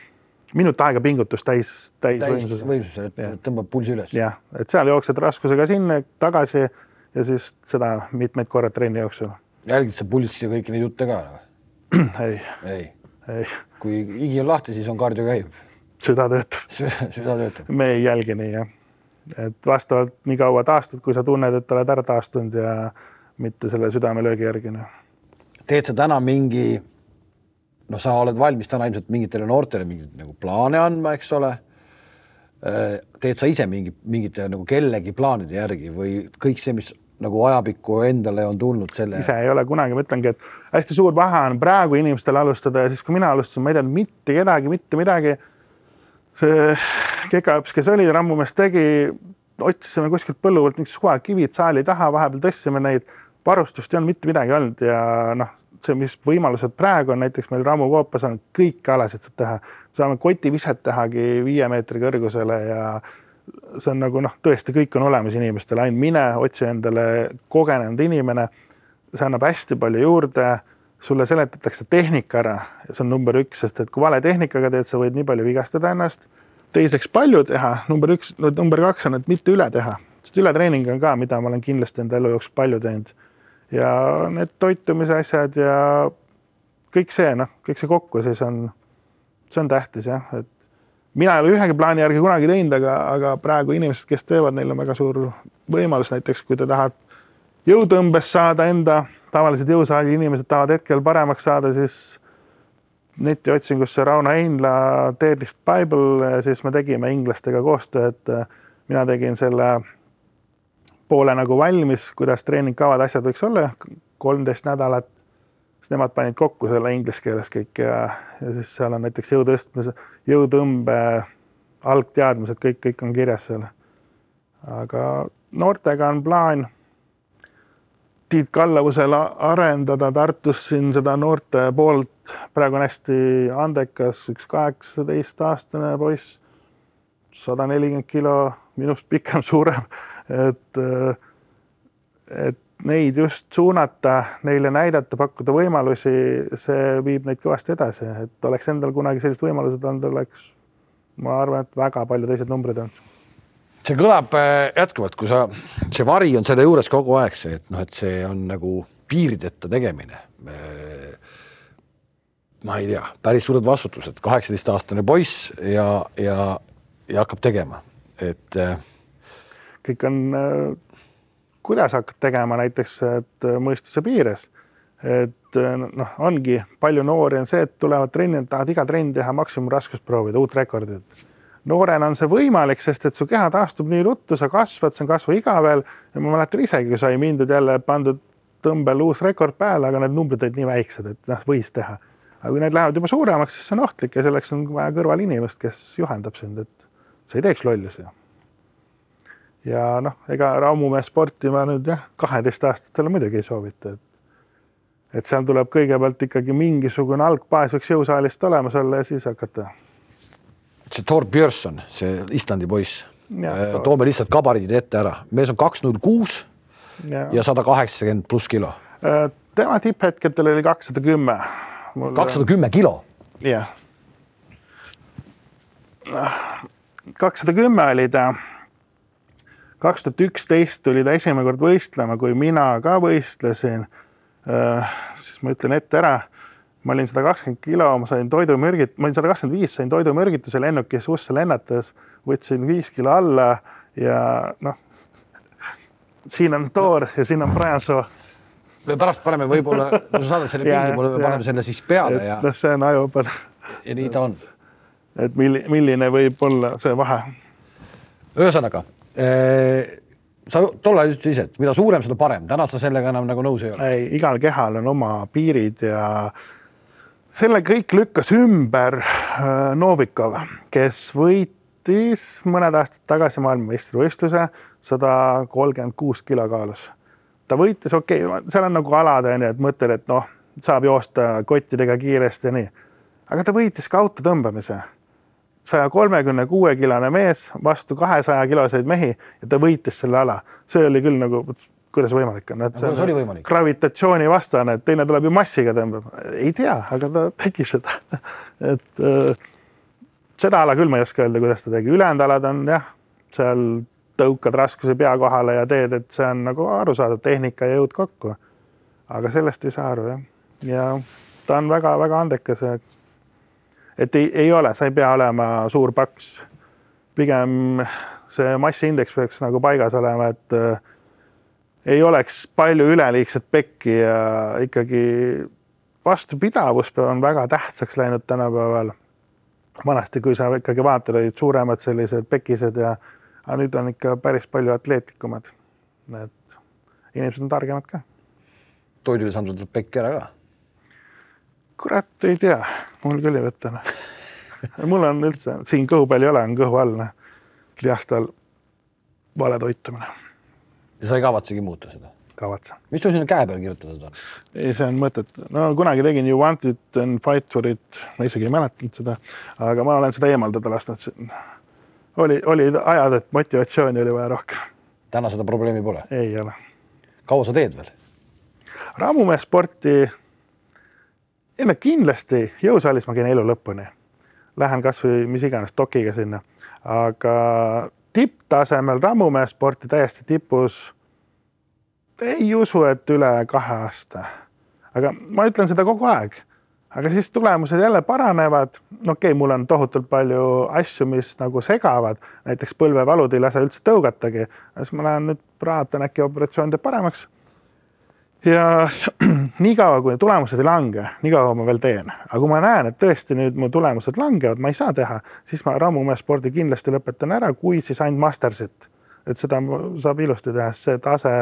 minut aega pingutust täis, täis, täis võimsusel.
võimsusel, et tõmbab pulsi üles.
jah, et seal jooksed raskusega sinna, tagasi ja siis seda mitmeid korra trenni jooksul.
Jälgid sa pulssi ja kõiki neid jutte ka või?
ei,
ei,
ei.
kui higi on lahti, siis on kardio käib.
süda töötab
süda töötab.
me ei jälgi nii jah, et vastavalt nii kaua taastud, kui sa tunned, et oled ära taastunud ja mitte selle südamelöögi järgi noh.
teed sa täna mingi noh, sa oled valmis täna ilmselt mingitele noortele mingeid nagu plaane andma, eks ole. Äh, teed sa ise mingi, mingite nagu kellegi plaanide järgi või kõik see, mis nagu ajapikku endale on tulnud selle?
ise ei ole kunagi, ma ütlengi, et hästi suur vahe on praegu inimestel alustada ja siis, kui mina alustasin, ma ei teadnud mitte kedagi, mitte midagi. see kekaõps, kes oli, rammumees tegi, otsisime kuskilt põllu pealt niisugused suvakivid saali taha, vahepeal tõstsime neid, varustust ei olnud mitte midagi olnud ja noh, see, mis võimalused praegu on, näiteks meil Rammu koopas on kõiki alasid saab teha, saame kotiviset tehagi viie meetri kõrgusele ja see on nagu noh, tõesti kõik on olemas inimestel, ainult mine otsi endale kogenenud inimene. see annab hästi palju juurde, sulle seletatakse tehnika ära see on number üks, sest et kui vale tehnikaga teed, sa võid nii palju vigastada ennast. teiseks palju teha, number üks, number kaks on, et mitte üle teha, sest ületreening on ka, mida ma olen kindlasti enda elu jooksul palju teinud ja need toitumise asjad ja kõik see, noh, kõik see kokku siis on, see on tähtis jah, et mina ei ole ühegi plaani järgi kunagi teinud, aga, aga praegu inimesed, kes teevad, neil on väga suur võimalus, näiteks kui te tahad jõutõmbes saada enda, tavalised jõusaali inimesed tahavad hetkel paremaks saada, siis netiotsingusse Rauno Einla Deadlift Bible siis me tegime inglastega koostööd. mina tegin selle poole nagu valmis, kuidas treeningkavad, asjad võiks olla, kolmteist nädalat. Siis nemad panid kokku selle inglise keeles kõik ja, ja siis seal on näiteks jõu tõstmise, jõutõmbe algteadmised, kõik, kõik on kirjas seal. aga noortega on plaan Tiit Kallavusel arendada Tartus siin seda noorte poolt. praegu on hästi andekas, üks kaheksateistaastane poiss, sada nelikümmend kilo, minust pikem, suurem et, et neid just suunata, neile näidata, pakkuda võimalusi, see viib neid kõvasti edasi, et oleks endal kunagi sellised võimalused olnud, oleks, ma arvan, et väga palju teised numbrid olnud.
see kõlab äh, jätkuvalt, kui sa, see vari on selle juures kogu aeg see, et noh, et see on nagu piirideta tegemine. Äh, ma ei tea, päris suured vastutused, kaheksateistaastane poiss ja, ja, ja hakkab tegema, et äh,
kõik on, kuidas hakkad tegema näiteks, et äh, mõistuse piires. et äh, noh, ongi palju noori on see, et tulevad trenni, tahavad iga trenn teha maksimumraskust proovida, uut rekordit. noorena on see võimalik, sest et su keha taastub nii ruttu, sa kasvad, see on kasvuiga veel ja ma mäletan isegi, kui sai mindud jälle pandud tõmbel uus rekord peale, aga need numbrid olid nii väiksed, et noh, võis teha. aga kui need lähevad juba suuremaks, siis see on ohtlik ja selleks on vaja kõrval inimest, kes juhendab sind, et sa ei teeks lollusi ja noh, ega Raumumehe sporti ma nüüd jah, kaheteistaastastele muidugi ei soovita, et et seal tuleb kõigepealt ikkagi mingisugune algbaas võiks jõusaalist olemas olla ja siis hakata.
see Thor Björson, see Islandi poiss, äh, toome lihtsalt gabariidid ette ära, mees on kaks null kuus ja sada kaheksakümmend pluss kilo.
Äh, tema tipphetkedel oli kakssada kümme.
kakssada kümme kilo?
jah. kakssada kümme oli ta kaks tuhat üksteist tuli ta esimene kord võistlema, kui mina ka võistlesin. Äh, siis ma ütlen ette ära, ma olin sada kakskümmend kilo, ma sain toidumürgit, ma olin sada kakskümmend viis, sain toidumürgituse lennukis USA lennates, võtsin viis kilo alla ja noh. siin on Thor ja siin on Brian Soo
me pärast paneme võib-olla, kui sa saadad selle pildi mulle, me paneme selle siis peale ja.
noh, see on ajupäev.
ja nii ta on.
et milli-, milline võib olla see vahe.
ühesõnaga Äh, sa tollal ütlesid ise, et mida suurem, seda parem, täna sa sellega enam nagu nõus ei ole?
ei, igal kehal on oma piirid ja selle kõik lükkas ümber äh, Novikov, kes võitis mõned aastad tagasi maailmameistrivõistluse sada kolmkümmend kuus kilo kaalus. ta võitis, okei okay,, seal on nagu alad on ju, et mõtled, et noh, saab joosta kottidega kiiresti ja nii. aga ta võitis ka autotõmbamise. Saja kolmekümne kuue kilone mees vastu kahesaja kiloseid mehi ja ta võitis selle ala. see oli küll nagu, kuidas võimalik on, et see
oli võimalik?
gravitatsiooni vastane, et teine tuleb ju massiga tõmbab. ei tea, aga ta tegi seda et äh, seda ala küll ma ei oska öelda, kuidas ta tegi, ülejäänud alad on jah, seal tõukad raskuse pea kohale ja teed, et see on nagu arusaadav tehnika ja jõud kokku. aga sellest ei saa aru jah, ja ta on väga-väga andekas. Et ei, ei ole, sa ei pea olema suur paks. pigem see massiindeks peaks nagu paigas olema, et äh, ei oleks palju üleliigset pekki ja ikkagi vastupidavus on väga tähtsaks läinud tänapäeval vanasti, kui sa ikkagi vaatad, olid suuremad sellised pekised ja aga nüüd on ikka päris palju atleetlikumad. et inimesed on targemad ka.
toidulisandid tuleb pekki ära ka?
Kurat, ei tea, mul küll ei võta noh. mul on üldse siin kõhu peal ei ole, on kõhu all noh, lihast all vale toitumine.
ja sa ei kavatsegi muuta seda?
kavatsen.
mis sul sinna käe peale kirjutatud on?
ei, see on mõttetu. no kunagi tegin You want it and fight for it, ma isegi ei mäletanud seda, aga ma olen seda eemaldada lasknud. oli, oli ajad, et motivatsiooni oli vaja rohkem.
täna seda probleemi pole?
ei ole.
kaua sa teed veel?
rammumeessporti, ei no kindlasti jõusaalis ma käin elu lõpuni. Lähen kasvõi mis iganes dokiga sinna, aga tipptasemel rammumeessporti täiesti tipus ei usu, et üle kahe aasta. aga ma ütlen seda kogu aeg. aga siis tulemused jälle paranevad. okei okay,, mul on tohutult palju asju, mis nagu segavad, näiteks põlvevalud ei lase üldse tõugatagi. siis ma lähen nüüd praatan äkki operatsioon teeb paremaks. Ja niikaua, kui tulemused ei lange, niikaua ma veel teen, aga kui ma näen, et tõesti nüüd mu tulemused langevad, ma ei saa teha, siis ma rammumeesspordi kindlasti lõpetan ära, kui siis ainult mastersit, et seda saab ilusti teha, see tase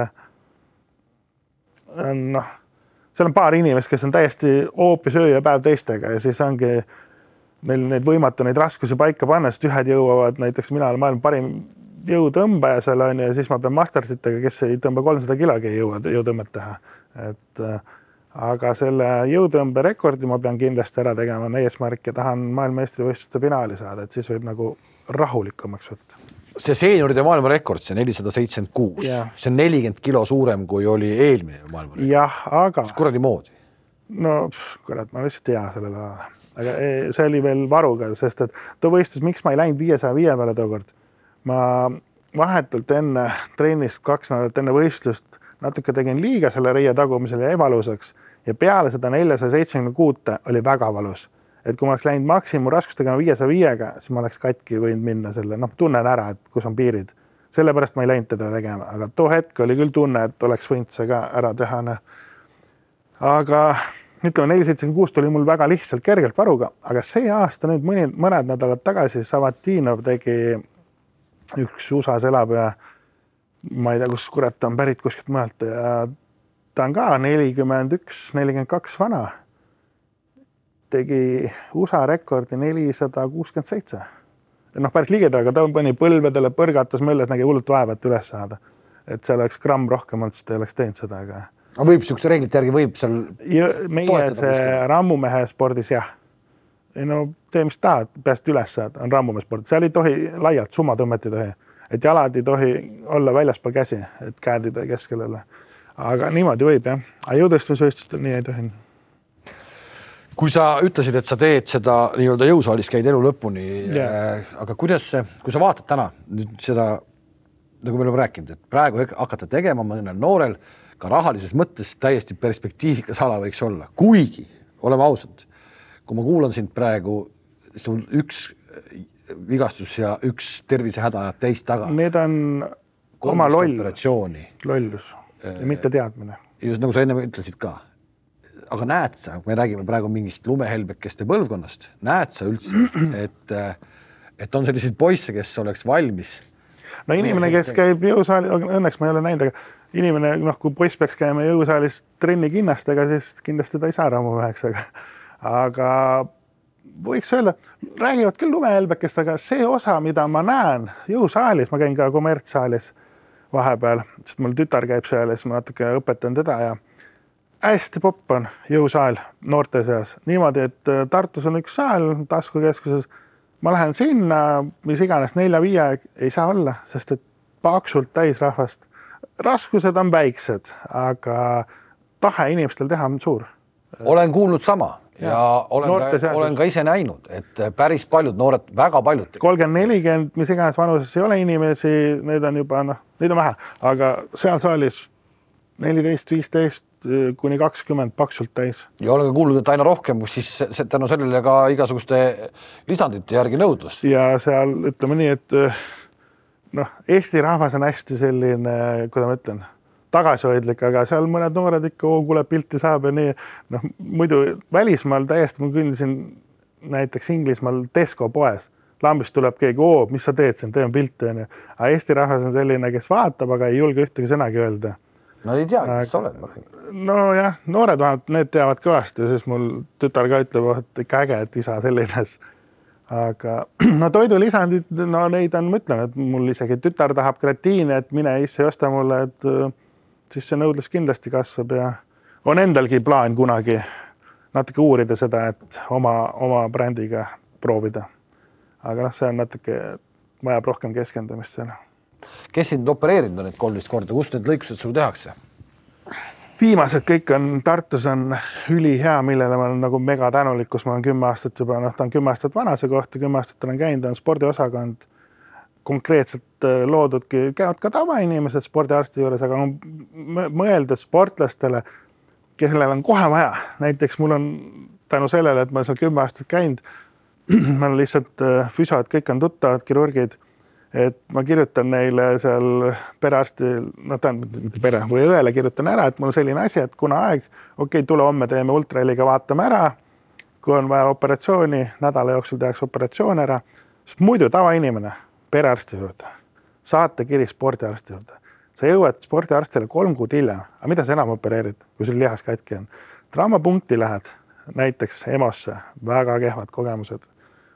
on noh, seal on paar inimest, kes on täiesti hoopis öö ja päev teistega ja siis ongi neil neid võimatu neid raskusi paika panna, sest ühed jõuavad, näiteks mina olen maailma parim jõutõmbaja seal on ju ja siis ma pean mastersitega, kes ei tõmba kolmsada kilogi, ei jõua jõutõmmet teha. et äh, aga selle jõutõmberekordi ma pean kindlasti ära tegema, on eesmärk ja tahan maailmameistrivõistluste finaali saada, et siis võib nagu rahulikumaks võtta
see seenioride maailmarekord, see nelisada seitsekümmend kuus, see on nelikümmend kilo suurem, kui oli eelmine maailmarekord.
jah, aga.
kuradi moodi.
no kurat, ma lihtsalt ei tea sellele alale, aga e, see oli veel varuga, sest et too võistlus, miks ma ei läinud viiesaja viie peale tookord. Ma vahetult enne trennis, kaks nädalat enne võistlust natuke tegin liiga selle reie tagumisele ja ebalusaks ja peale seda neljasaja seitsmekümne kuute oli väga valus et kui ma oleks läinud maksimumraskust tegema viiesaja viiega, siis ma oleks katki võinud minna selle, noh, tunnen ära, et kus on piirid. sellepärast ma ei läinud teda tegema, aga too hetk oli küll tunne, et oleks võinud see ka ära teha, noh. aga ütleme, neli seitsekümmend kuus tuli mul väga lihtsalt kergelt varuga, aga see aasta nüüd mõni, mõned nädalad tagasi Savatinov tegi, üks USA-s elab ja ma ei tea, kus kurat ta on pärit kuskilt mujalt ja ta on ka nelikümmend üks, nelikümmend kaks vana tegi USA rekordi nelisada kuuskümmend seitse. noh, päris ligedal, aga ta pani põlvedele, põrgatas, möllas, nägi hullult vaeva, et üles saada. et seal oleks gramm rohkem olnud, siis ta ei oleks teinud seda, aga.
aga võib niisuguste reeglite järgi võib seal.
meie see rammumehe spordis jah. Ei no tee, mis tahad, peaasi, et üles saad, on rammumehe sport, seal ei tohi laialt summatõmmet ei tohi, et jalad ei tohi olla väljaspool käsi, et käed ei tohi keskel olla. aga niimoodi võib jah, aga jõutõstmisvõistlustel nii ei tohi.
Kui sa ütlesid, et sa teed seda nii-öelda jõusaalis, käid elu lõpuni yeah., aga kuidas see, kui sa vaatad täna nüüd seda, nagu me oleme rääkinud, et praegu hakata tegema mõnel noorel ka rahalises mõttes täiesti perspektiivikas ala võiks olla, kuigi oleme ausad, kui ma kuulan sind praegu, sul üks vigastus ja üks tervisehäda ajab teist taga.
Need on oma loll,
lollus
ja mitte teadmine.
just nagu sa enne ütlesid ka aga näed sa, me räägime praegu mingist lumehelbekeste põlvkonnast, näed sa üldse, et, et on selliseid poisse, kes oleks valmis?
no inimene, kes käib jõusaalis, õnneks ma ei ole näinud, aga inimene, noh, kui poiss peaks käima jõusaalis trenni kinnastega, siis kindlasti ta ei saa raamumeheks, aga, aga võiks öelda, räägivad küll lumehelbekest, aga see osa, mida ma näen jõusaalis, ma käin ka kommertssaalis vahepeal, sest mul tütar käib seal ja siis ma natuke õpetan teda ja hästi popp on jõusaal noorte seas niimoodi, et äh, Tartus on üks saal taskukeskuses. ma lähen sinna, mis iganes nelja-viie ei saa olla, sest et paksult täis rahvast. raskused on väiksed, aga tahe inimestel teha on suur.
olen kuulnud sama ja, ja olen, ka, olen ka ise näinud, et päris paljud noored, väga paljud.
kolmkümmend, nelikümmend, mis iganes vanuses ei ole inimesi, need on juba noh, neid on vähe, aga seal saalis neliteist, viisteist kuni kakskümmend paksult täis.
ja olen ka kuulnud, et aina rohkem, siis tänu sellele ka igasuguste lisandite järgi nõudlus.
ja seal ütleme nii, et noh, Eesti rahvas on hästi selline, kuidas ma ütlen tagasihoidlik, aga seal mõned noored ikka, oo kuule pilti saab ja nii. noh, muidu välismaal täiesti, ma kõndisin näiteks Inglismaal Tesco poes, lambist tuleb keegi, oo, mis sa teed siin, teeme pilti onju. aga Eesti rahvas on selline, kes vaatab, aga ei julge ühtegi sõnagi öelda.
no ei teagi, kes sa oled.
nojah, noored vähemalt, need teavad kõvasti, siis mul tütar ka ütleb, et ikka äge, et isa selline aga no toidulisandid, no neid on, ma ütlen, et mul isegi tütar tahab gratiini, et mine isse ja osta mulle, et siis see nõudlus kindlasti kasvab ja on endalgi plaan kunagi natuke uurida seda, et oma, oma brändiga proovida. aga noh, see on natuke, vajab rohkem keskendumist seal.
kes sind opereerinud on need kolmteist korda, kus need lõikused sul tehakse?
viimased kõik on Tartus on ülihea, millele ma olen nagu mega tänulik, kus ma olen kümme aastat juba, noh, ta on kümme aastat vana see koht ja kümme aastat olen käinud, on spordiosakond konkreetselt äh, loodudki, käivad ka tavainimesed spordiarsti juures, aga on mõeldud sportlastele, kellel on kohe vaja, näiteks mul on tänu sellele, et ma seal kümme aastat käinud, ma olen lihtsalt äh, füsiod, kõik on tuttavad, kirurgid, et ma kirjutan neile seal perearstil, no tähendab mitte pere või õele kirjutan ära, et mul selline asi, et kuna aeg, okei okay,, tule homme teeme ultraheliga, vaatame ära. kui on vaja operatsiooni, nädala jooksul tehakse operatsioon ära, sest muidu tavainimene perearsti juurde, saatekiri spordiarsti juurde. sa jõuad spordiarstile kolm kuud hiljem, aga mida sa enam opereerid, kui sul lihas katki on? traumapunkti lähed näiteks EMO-sse, väga kehvad kogemused.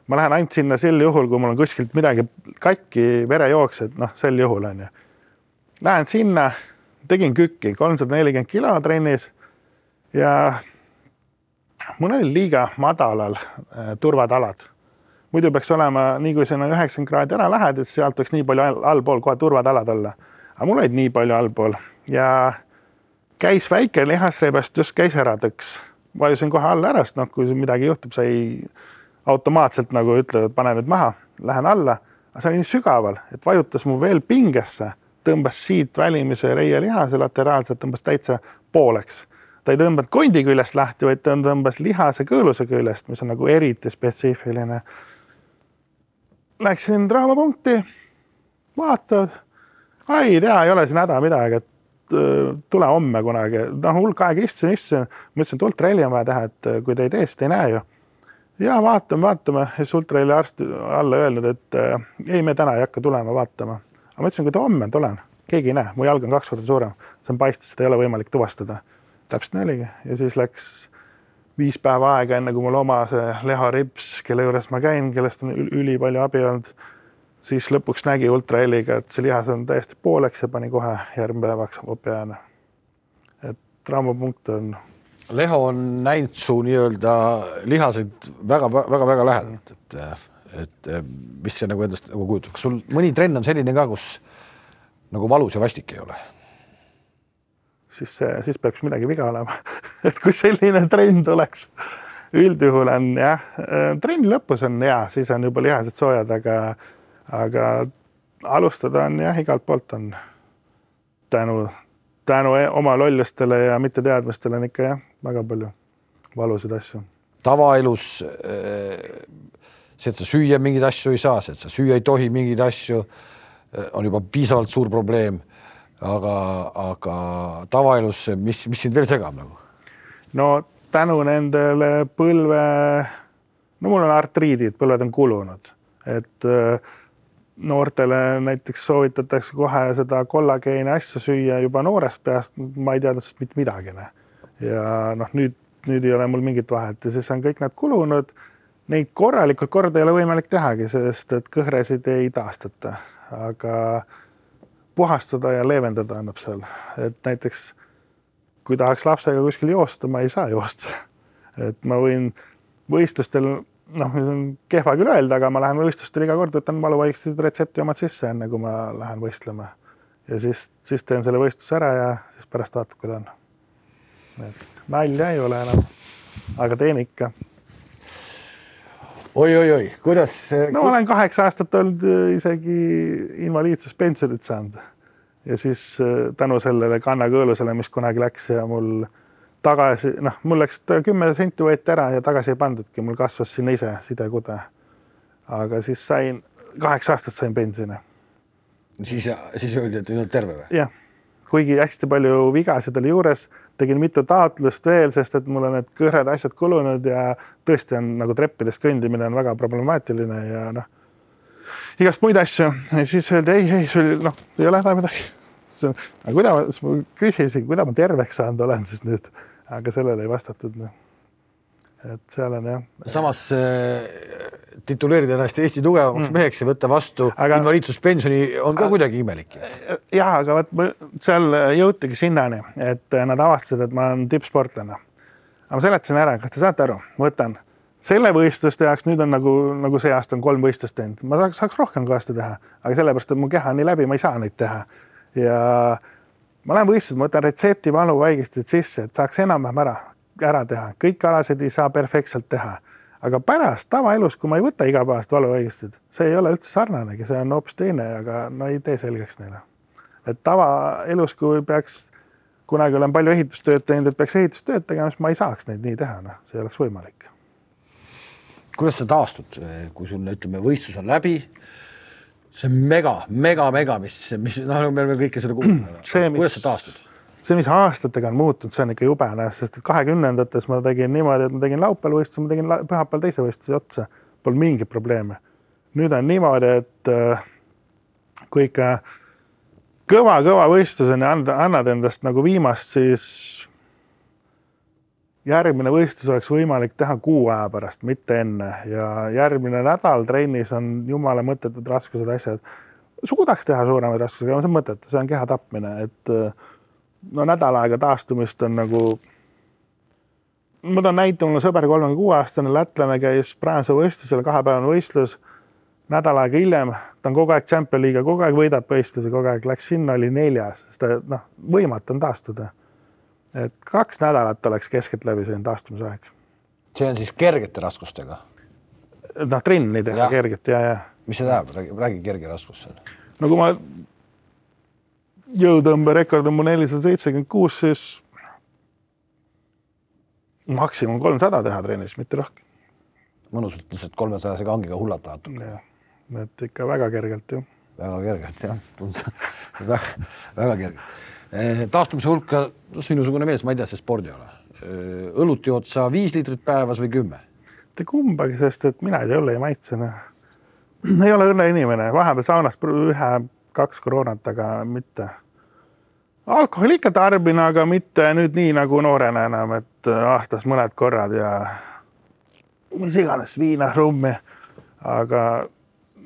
ma lähen ainult sinna sel juhul, kui mul on kuskilt midagi katki, verejooks, et noh, sel juhul on ju. Lähen sinna, tegin kükki kolmsada nelikümmend kilo trennis ja mul oli liiga madalal äh, turvatalad muidu peaks olema nii, kui sinna üheksakümmend kraadi ära lähed, et sealt võiks nii palju allpool kohe turvatalad olla. aga mul olid nii palju allpool ja käis väike lihasrebestus, käis ära tõks. vajusin kohe alla ära, sest noh, kui midagi juhtub, sa ei automaatselt nagu ütled, et pane nüüd maha, lähen alla. aga see oli nii sügaval, et vajutas mu veel pingesse, tõmbas siit välimise reielihase lateraalselt, tõmbas täitsa pooleks ta ei tõmbanud kondi küljest lahti, vaid ta tõmbas lihase kõõluse küljest, mis on nagu eriti spetsiifiline Läksin draamapunkti, vaatad, ei tea, ei ole siin häda midagi, et äh, tule homme kunagi, noh, hulk aega istusin, istusin, mõtlesin, et ultraheli on vaja teha, et äh, kui te ei tee, siis te ei näe ju. ja vaatame, vaatame, siis ultraheli arst alla öelnud, et äh, ei, me täna ei hakka tulema vaatama. aga ma ütlesin, kui te homme tulen, keegi ei näe, mu jalg on kaks korda suurem, see on paistes, seda ei ole võimalik tuvastada. täpselt nii oligi. Ja siis läks viis päeva aega, enne kui mul oma see Leha Rips, kelle juures ma käin, kellest on ülipalju abi olnud, siis lõpuks nägi ultraheliga, et see lihas on täiesti pooleks ja pani kohe järgmine päevaks opi ajana. et traumapunkt on.
Leho on näinud su nii-öelda lihaseid väga-väga-väga lähedalt, et, et mis see nagu endast nagu kujutab, kas sul mõni trenn on selline ka, kus nagu valus ja vastik ei ole?
Siis, siis peaks midagi viga olema. Et kui selline trend oleks, üldjuhul on jah, trenni lõpus on hea, siis on juba lihased soojad, aga, aga alustada on jah, igalt poolt on. Tänu, tänu e-, oma lollustele ja mitteteadmistele on ikka jah, väga palju valusaid asju.
tavaelus see, et sa süüa mingeid asju ei saa, see, et sa süüa ei tohi mingeid asju, on juba piisavalt suur probleem aga, aga tavaelus, mis, mis sind veel segab nagu?
no tänu nendele põlve, no mul on artriidid, põlved on kulunud, et äh, noortele näiteks soovitatakse kohe seda kollageeni asja süüa juba noorest peast, ma ei teadnud sellest mitte midagi. Noh. ja noh, nüüd, nüüd ei ole mul mingit vahet ja siis on kõik need kulunud. neid korralikult korda ei ole võimalik tehagi, sest et kõhresid ei taastata, aga puhastada ja leevendada annab seal, et näiteks kui tahaks lapsega kuskil joosta, ma ei saa joosta. et ma võin võistlustel, noh, see on kehva küll öelda, aga ma lähen võistlustel iga kord, võtan valuvaigistid retsepti omad sisse, enne kui ma lähen võistlema. ja siis, siis teen selle võistluse ära ja siis pärast vaatab, kuidas on. et nalja ei ole enam, aga teen ikka
oi-oi-oi, kuidas?
no ma olen kaheksa aastat olnud äh, isegi invaliidsuspensionit saanud ja siis äh, tänu sellele kannakõõlusele, mis kunagi läks ja mul tagasi, noh, mul läks kümme senti võeti ära ja tagasi ei pandudki, mul kasvas sinna ise sidekude. aga siis sain, kaheksa aastat sain pensioni.
siis, siis öeldi, et nüüd oled terve või?
jah, kuigi hästi palju vigasid oli juures, tegin mitu taotlust veel, sest et mul on need kõhred asjad kulunud ja tõesti on nagu treppides kõndimine on väga problemaatiline ja noh, igast muid asju. ja siis öeldi ei, ei, sul noh, ei ole häda midagi. aga kuidas, ma küsisin, kuidas ma terveks saanud olen siis nüüd aga sellele ei vastatud no.. Et seal on jah.
samas äh, tituleerida ennast Eesti tugevamaks mm. meheks ja võtta vastu aga... invaliidsuspensioni on ka kuidagi imelik.
ja aga vot seal jõutigi sinnani, et nad avastasid, et ma olen tippsportlane. aga ma seletasin ära, kas te saate aru, ma võtan selle võistluste jaoks nüüd on nagu, nagu see aasta on kolm võistlust teinud, ma saaks, saaks rohkem kõvasti teha, aga sellepärast, et mu keha on nii läbi, ma ei saa neid teha. ja ma lähen võistlusele, ma võtan retsepti valuvaigistid sisse, et saaks enam-vähem ära, ära teha, kõiki alasid ei saa perfektselt teha. aga pärast tavaelus, kui ma ei võta igapäevast valuvaigistit, see ei ole üldse sarnanegi, see on hoopis teine, aga no ei tee selgeks neile. et tavaelus, kui peaks, kunagi olen palju ehitustööd teinud, et peaks ehitustööd tegema, siis ma ei saaks neid nii teha, noh, see ei oleks võimalik.
kuidas sa taastud, kui sul ütleme, võistlus on läbi see on mega, mega, mega, mis, mis noh, me oleme kõike seda kuulnud. kuidas sa taastud?
See, mis aastatega on muutunud, see on ikka jube, sest et kahekümnendates ma tegin niimoodi, et ma tegin laupäeval võistluse, ma tegin pühapäeval teise võistluse otsa, polnud mingeid probleeme. nüüd on niimoodi, et äh, kui ikka kõva-kõva võistlus on ja annad endast nagu viimast, siis järgmine võistlus oleks võimalik teha kuu aja pärast, mitte enne ja järgmine nädal trennis on jumala mõttetud raskused, asjad. suudaks teha suuremaid raskusi, aga see on mõttetu, see on keha tapmine, et no nädal aega taastumist on nagu. ma toon näite, mul on sõber, kolmekümne kuue aastane lätlane, käis Prantsuse võistlusel, kahepäevane võistlus. nädal aega hiljem, ta on kogu aeg Champion League'i, kogu aeg võidab võistlusi, kogu aeg läks sinna, oli neljas, sest ta noh, võimatu on taastuda et kaks nädalat oleks keskeltläbi selline taastumisaeg.
see on siis kergete raskustega?
noh, trennidega kerget ja, ja.
mis see tähendab, räägi, räägi kerge raskus seal.
no kui ma, jõutõmberekord on mu nelisada seitsekümmend kuus, siis maksimum kolmsada teha trennis, mitte rohkem.
mõnusalt lihtsalt kolmesajase kangiga hullata
natuke. et ikka väga kergelt ju.
väga kergelt jah, väga, väga kergelt Eh, taastumise hulka, sinusugune mees, ma ei tea, see spordiala. Eh, õlut jood sa viis liitrit päevas või kümme?
mitte kumbagi, sest et mina ei õlle ei maitse. Noh. ei ole õlleinimene, vahepeal saunas ühe-kaks koroonat, aga mitte. alkoholi ikka tarbin, aga mitte nüüd nii nagu noorena enam, et aastas mõned korrad ja mis iganes viina, rummi. aga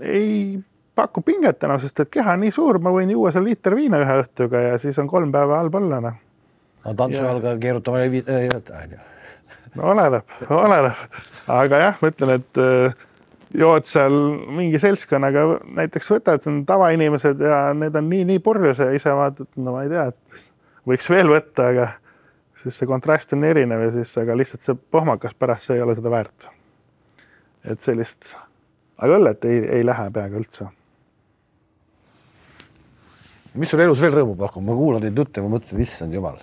ei pakub pinget enam, sest et keha on nii suur, ma võin juua seal liiter viina ühe õhtuga ja siis on kolm päeva halb olla noh.
no tantsu ajal ka keerutama ei jäta, onju.
no oleneb, oleneb, aga jah, ma ütlen, et äh, jood seal mingi seltskonnaga, näiteks võtad tavainimesed ja need on nii, nii purjus ja ise vaatad, no ma ei tea, et võiks veel võtta, aga siis see kontrast on erinev ja siis, aga lihtsalt see pohmakas pärast, see ei ole seda väärt. et sellist, aga õllet ei, ei lähe peaaegu üldse
mis sul elus veel rõõmu pakub, ma kuulan neid jutte, ma mõtlen, issand jumal.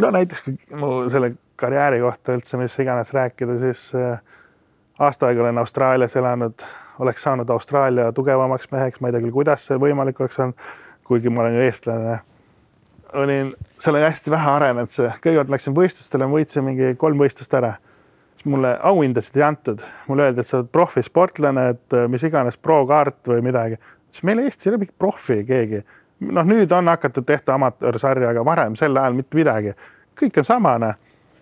no näiteks mu selle karjääri kohta üldse, mis iganes rääkida, siis äh, aasta aega olen Austraalias elanud, oleks saanud Austraalia tugevamaks meheks, ma ei tea küll, kuidas see võimalik oleks olnud, kuigi ma olen ju eestlane. olin, seal oli hästi vähe arenenud see, kõigepealt läksin võistlustele, võitsin mingi kolm võistlust ära siis mulle auhindasid ei antud, mulle öeldi, et sa oled profisportlane, et äh, mis iganes pro-kaart või midagi siis meil Eestis ei ole mingit profi keegi. noh, nüüd on hakatud tehtud amatöörsarja, aga varem sel ajal mitte midagi. kõik on samane.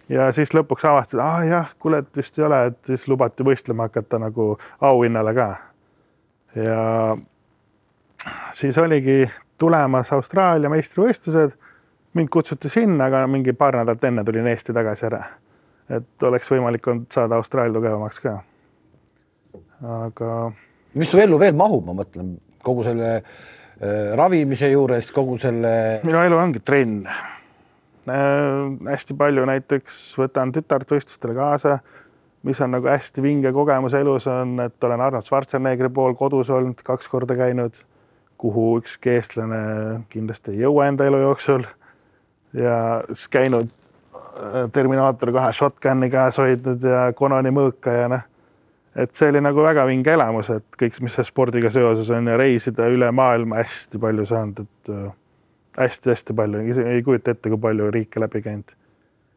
Ja siis lõpuks avastad, ah jah, kuule, et vist ei ole, et siis lubati võistlema hakata nagu auhinnale ka. ja siis oligi tulemas Austraalia meistrivõistlused. mind kutsuti sinna, aga mingi paar nädalat enne tulin Eesti tagasi ära. et oleks võimalik olnud saada Austraalia tugevamaks ka. aga.
mis su ellu veel mahub, ma mõtlen kogu selle äh, ravimise juures, kogu selle.
minu elu ongi trenn. Hästi palju näiteks võtan tütart võistlustele kaasa, mis on nagu hästi vinge kogemus elus on, et olen Arnold Schwarzeneggeri pool kodus olnud, kaks korda käinud, kuhu ükski eestlane kindlasti ei jõua enda elu jooksul. ja siis käinud äh, Terminaator kahe shotgun'i käes hoidnud ja Kononi mõõka ja noh et see oli nagu väga vinge elamus, et kõik, mis spordiga seoses on ja reisida üle maailma hästi palju saanud, et äh, hästi-hästi palju, ei kujuta ette, kui palju riike läbi käinud.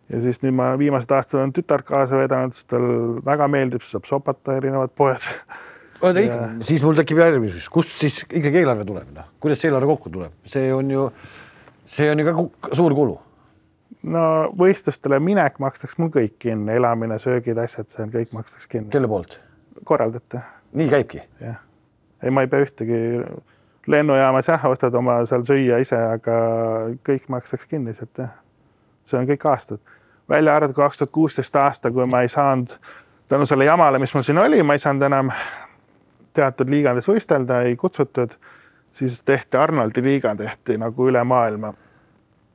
ja siis nüüd ma viimased aastad olen tütart kaasa vedanud, sest tal väga meeldib, saab sopata erinevad poed.
oota ikka, siis mul tekib järgmine küsimus, kust siis ikkagi eelarve tuleb, noh, kuidas see eelarve kokku tuleb, see on ju, see on ju ka suur kulu.
no võistlustele minek makstakse mul kõik kinni, elamine, söögid, asjad, see on kõik makstakse kinni.
kelle poolt?
korraldate.
nii käibki?
jah, ei, ma ei pea ühtegi lennujaamas jah, ostad oma seal süüa ise, aga kõik makstakse kinni sealt jah. see on kõik aastad, välja arvatud kaks tuhat kuusteist aasta, kui ma ei saanud tänu selle jamale, mis mul siin oli, ma ei saanud enam teatud liigades võistelda, ei kutsutud, siis tehti Arnoldi liiga, tehti nagu üle maailma.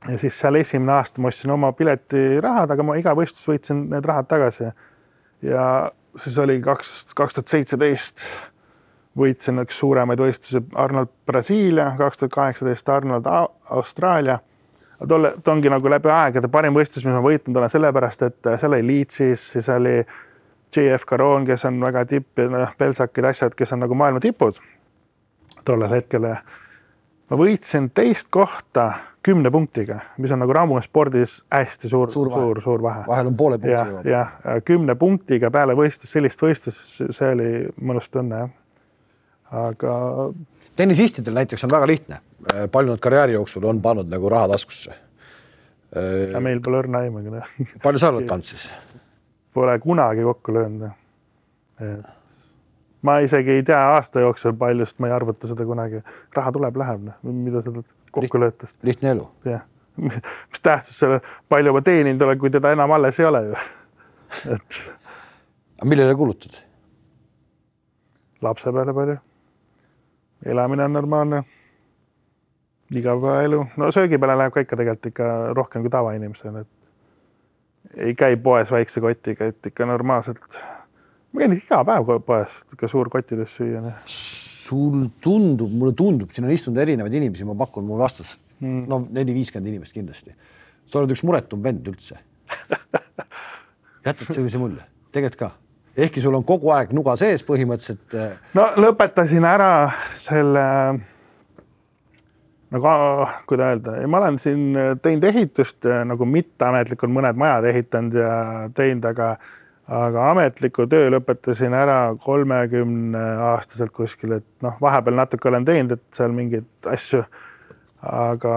ja siis seal esimene aasta ma ostsin oma piletirahad, aga ma iga võistlus võitsin need rahad tagasi. ja siis oli kaks, kaks tuhat seitseteist võitsin üks suuremaid võistlusi Arnold Brasiilia, kaks tuhat kaheksateist Arnold Austraalia. tolle, too ongi nagu läbi aegade parim võistlus, mis ma võitnud olen, sellepärast et seal oli Leedsis, siis oli JF Caron, kes on väga tipp ja noh, Belsakid, asjad, kes on nagu maailma tipud tollel hetkel. ma võitsin teist kohta kümne punktiga, mis on nagu rammuspordis hästi suur, suur, suur, suur vahe.
vahel on poole punkti.
jah, kümne punktiga peale võistlust, sellist võistlust, see oli mõnus tunne jah aga.
tennisistidel näiteks on väga lihtne, palju nad karjääri jooksul on pannud nagu raha taskusse.
meil pole õrna aimagi. Noh.
palju sa oled pannud siis?
Pole kunagi kokku löönud. et ma isegi ei tea aasta jooksul palju, sest ma ei arvuta seda kunagi. raha tuleb, läheb, noh, mida sa kokku lööd tast.
lihtne elu.
jah, mis tähtsus sellel, palju ma teeninud olen, kui teda enam alles ei ole ju. et.
millele kulutad?
lapse peale palju elamine on normaalne. igapäevaelu, no söögi peale läheb ka ikka tegelikult ikka rohkem kui tavainimesel, et ei käi poes väikse kotiga, et ikka normaalselt. ma käin iga päev poes ikka suurkottides süüa.
sul tundub, mulle tundub, siin on istunud erinevaid inimesi, ma pakun, mul vastus mm. no neli-viiskümmend inimest kindlasti. sa oled üks muretum vend üldse jätad sellise mulje, tegelikult ka ehkki sul on kogu aeg nuga sees põhimõtteliselt.
Äh, no lõpetasin ära selle nagu, kuidas öelda, ma olen siin teinud ehitust nagu mitteametlikult mõned majad ehitanud ja teinud, aga, aga ametliku töö lõpetasin ära kolmekümne aastaselt kuskil, et noh, vahepeal natuke olen teinud, et seal mingeid asju. aga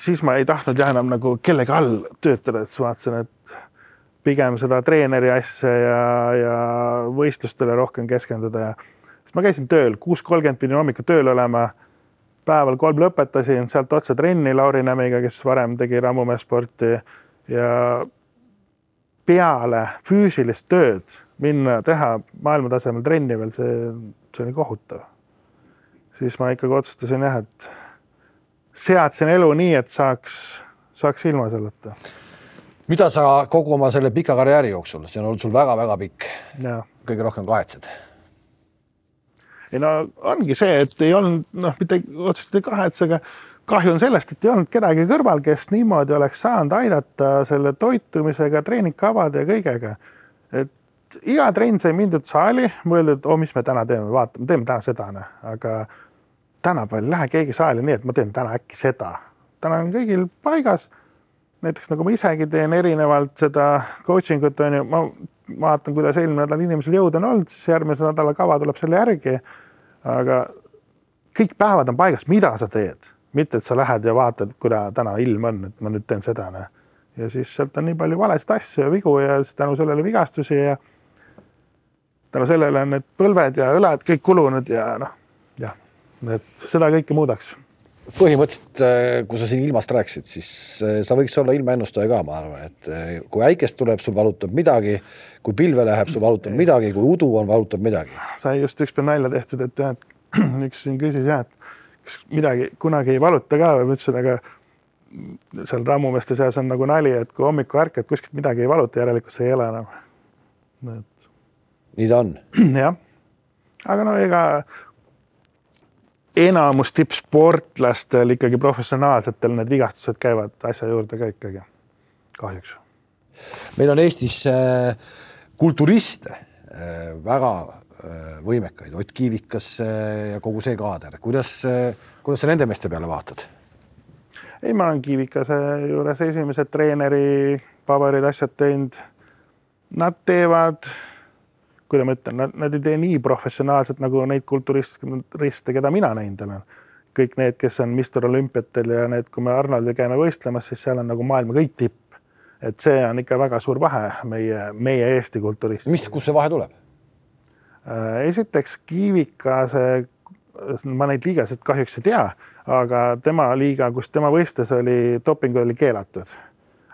siis ma ei tahtnud jah enam nagu kellegi all töötada, et siis vaatasin, et pigem seda treeneri asja ja, ja võistlustele rohkem keskenduda ja siis ma käisin tööl, kuus kolmkümmend pidin hommikul tööl olema. päeval kolm lõpetasin, sealt otse trenni Lauri Nämmiga, kes varem tegi rammumeessporti ja peale füüsilist tööd minna teha maailmatasemel trenni veel, see, see oli kohutav. siis ma ikkagi otsustasin jah, et seadsin elu nii, et saaks, saaks ilma selleta
mida sa kogu oma selle pika karjääri jooksul, see on olnud sul väga-väga pikk, kõige rohkem kahetsed?
ei no ongi see, et ei olnud noh, mitte otseselt ei kahetse, aga kahju on sellest, et ei olnud kedagi kõrval, kes niimoodi oleks saanud aidata selle toitumisega, treeningkavade ja kõigega. et iga trenn sai mindud saali, mõeldud, oh, mis me täna teeme, vaatame, teeme täna seda, noh, aga tänapäeval ei lähe keegi saali nii, et ma teen täna äkki seda. täna on kõigil paigas näiteks nagu ma isegi teen erinevalt seda coaching ut on ju, ma vaatan, kuidas eelmine nädal inimesel jõud on olnud, siis järgmise nädala kava tuleb selle järgi. aga kõik päevad on paigas, mida sa teed, mitte et sa lähed ja vaatad, kuidas täna ilm on, et ma nüüd teen seda. Noh. ja siis sealt on nii palju valesid asju ja vigu ja tänu sellele vigastusi ja tänu sellele on need põlved ja õlad kõik kulunud ja noh, jah, et seda kõike muudaks
põhimõtteliselt, äh, kui sa siin ilmast rääkisid, siis äh, sa võiks olla ilmaennustaja ka, ma arvan, et äh, kui äikest tuleb, sul valutab midagi, kui pilve läheb, sul valutab midagi, kui udu on, valutab midagi.
sai just ükspäev nalja tehtud, et jah, et üks siin küsis jah, et kas midagi kunagi ei valuta ka või ma ütlesin, aga seal rammumeeste seas on nagu nali, et kui hommikul ärkad, kuskilt midagi ei valuta, järelikult sa ei ela enam.
et. nii ta on.
jah, aga no ega enamus tippsportlastel ikkagi professionaalsetel need vigastused käivad asja juurde ka ikkagi, kahjuks.
meil on Eestis äh, kulturiste äh, väga äh, võimekaid, Ott Kiivikas ja kogu see kaader, kuidas, kuidas sa nende meeste peale vaatad?
ei, ma olen Kiivikase juures esimesed treeneri paberid, asjad teinud. Nad teevad kuidas ma ütlen, nad, ei tee nii professionaalselt nagu neid kulturiste, keda mina näinud olen. kõik need, kes on Mister Olümpiatel ja need, kui me Arnoldi käime võistlemas, siis seal on nagu maailma kõik tipp. et see on ikka väga suur vahe meie, meie Eesti kulturist.
mis, kust see vahe tuleb?
Äh, esiteks Kiivikase, ma neid liigasid kahjuks ei tea, aga tema liiga, kus tema võistles, oli doping oli keelatud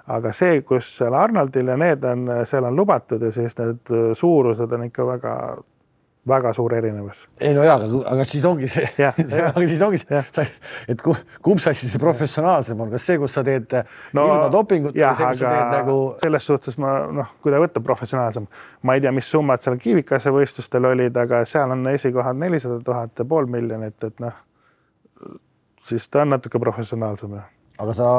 aga see, kus seal Arnoldil ja need on, seal on lubatud ja siis need suurused on ikka väga, väga suur erinevus.
ei no jaa, aga, aga siis ongi see, aga siis ongi see, et kumb asi see professionaalsem on, kas see, kus sa teed no, ilma dopinguta või see, kus sa teed nagu.
selles suhtes ma noh, kui ta võtta professionaalsem, ma ei tea, mis summad seal Kivikase võistlustel olid, aga seal on esikohad nelisada tuhat ja pool miljonit, et noh, siis ta on natuke professionaalsem.
aga sa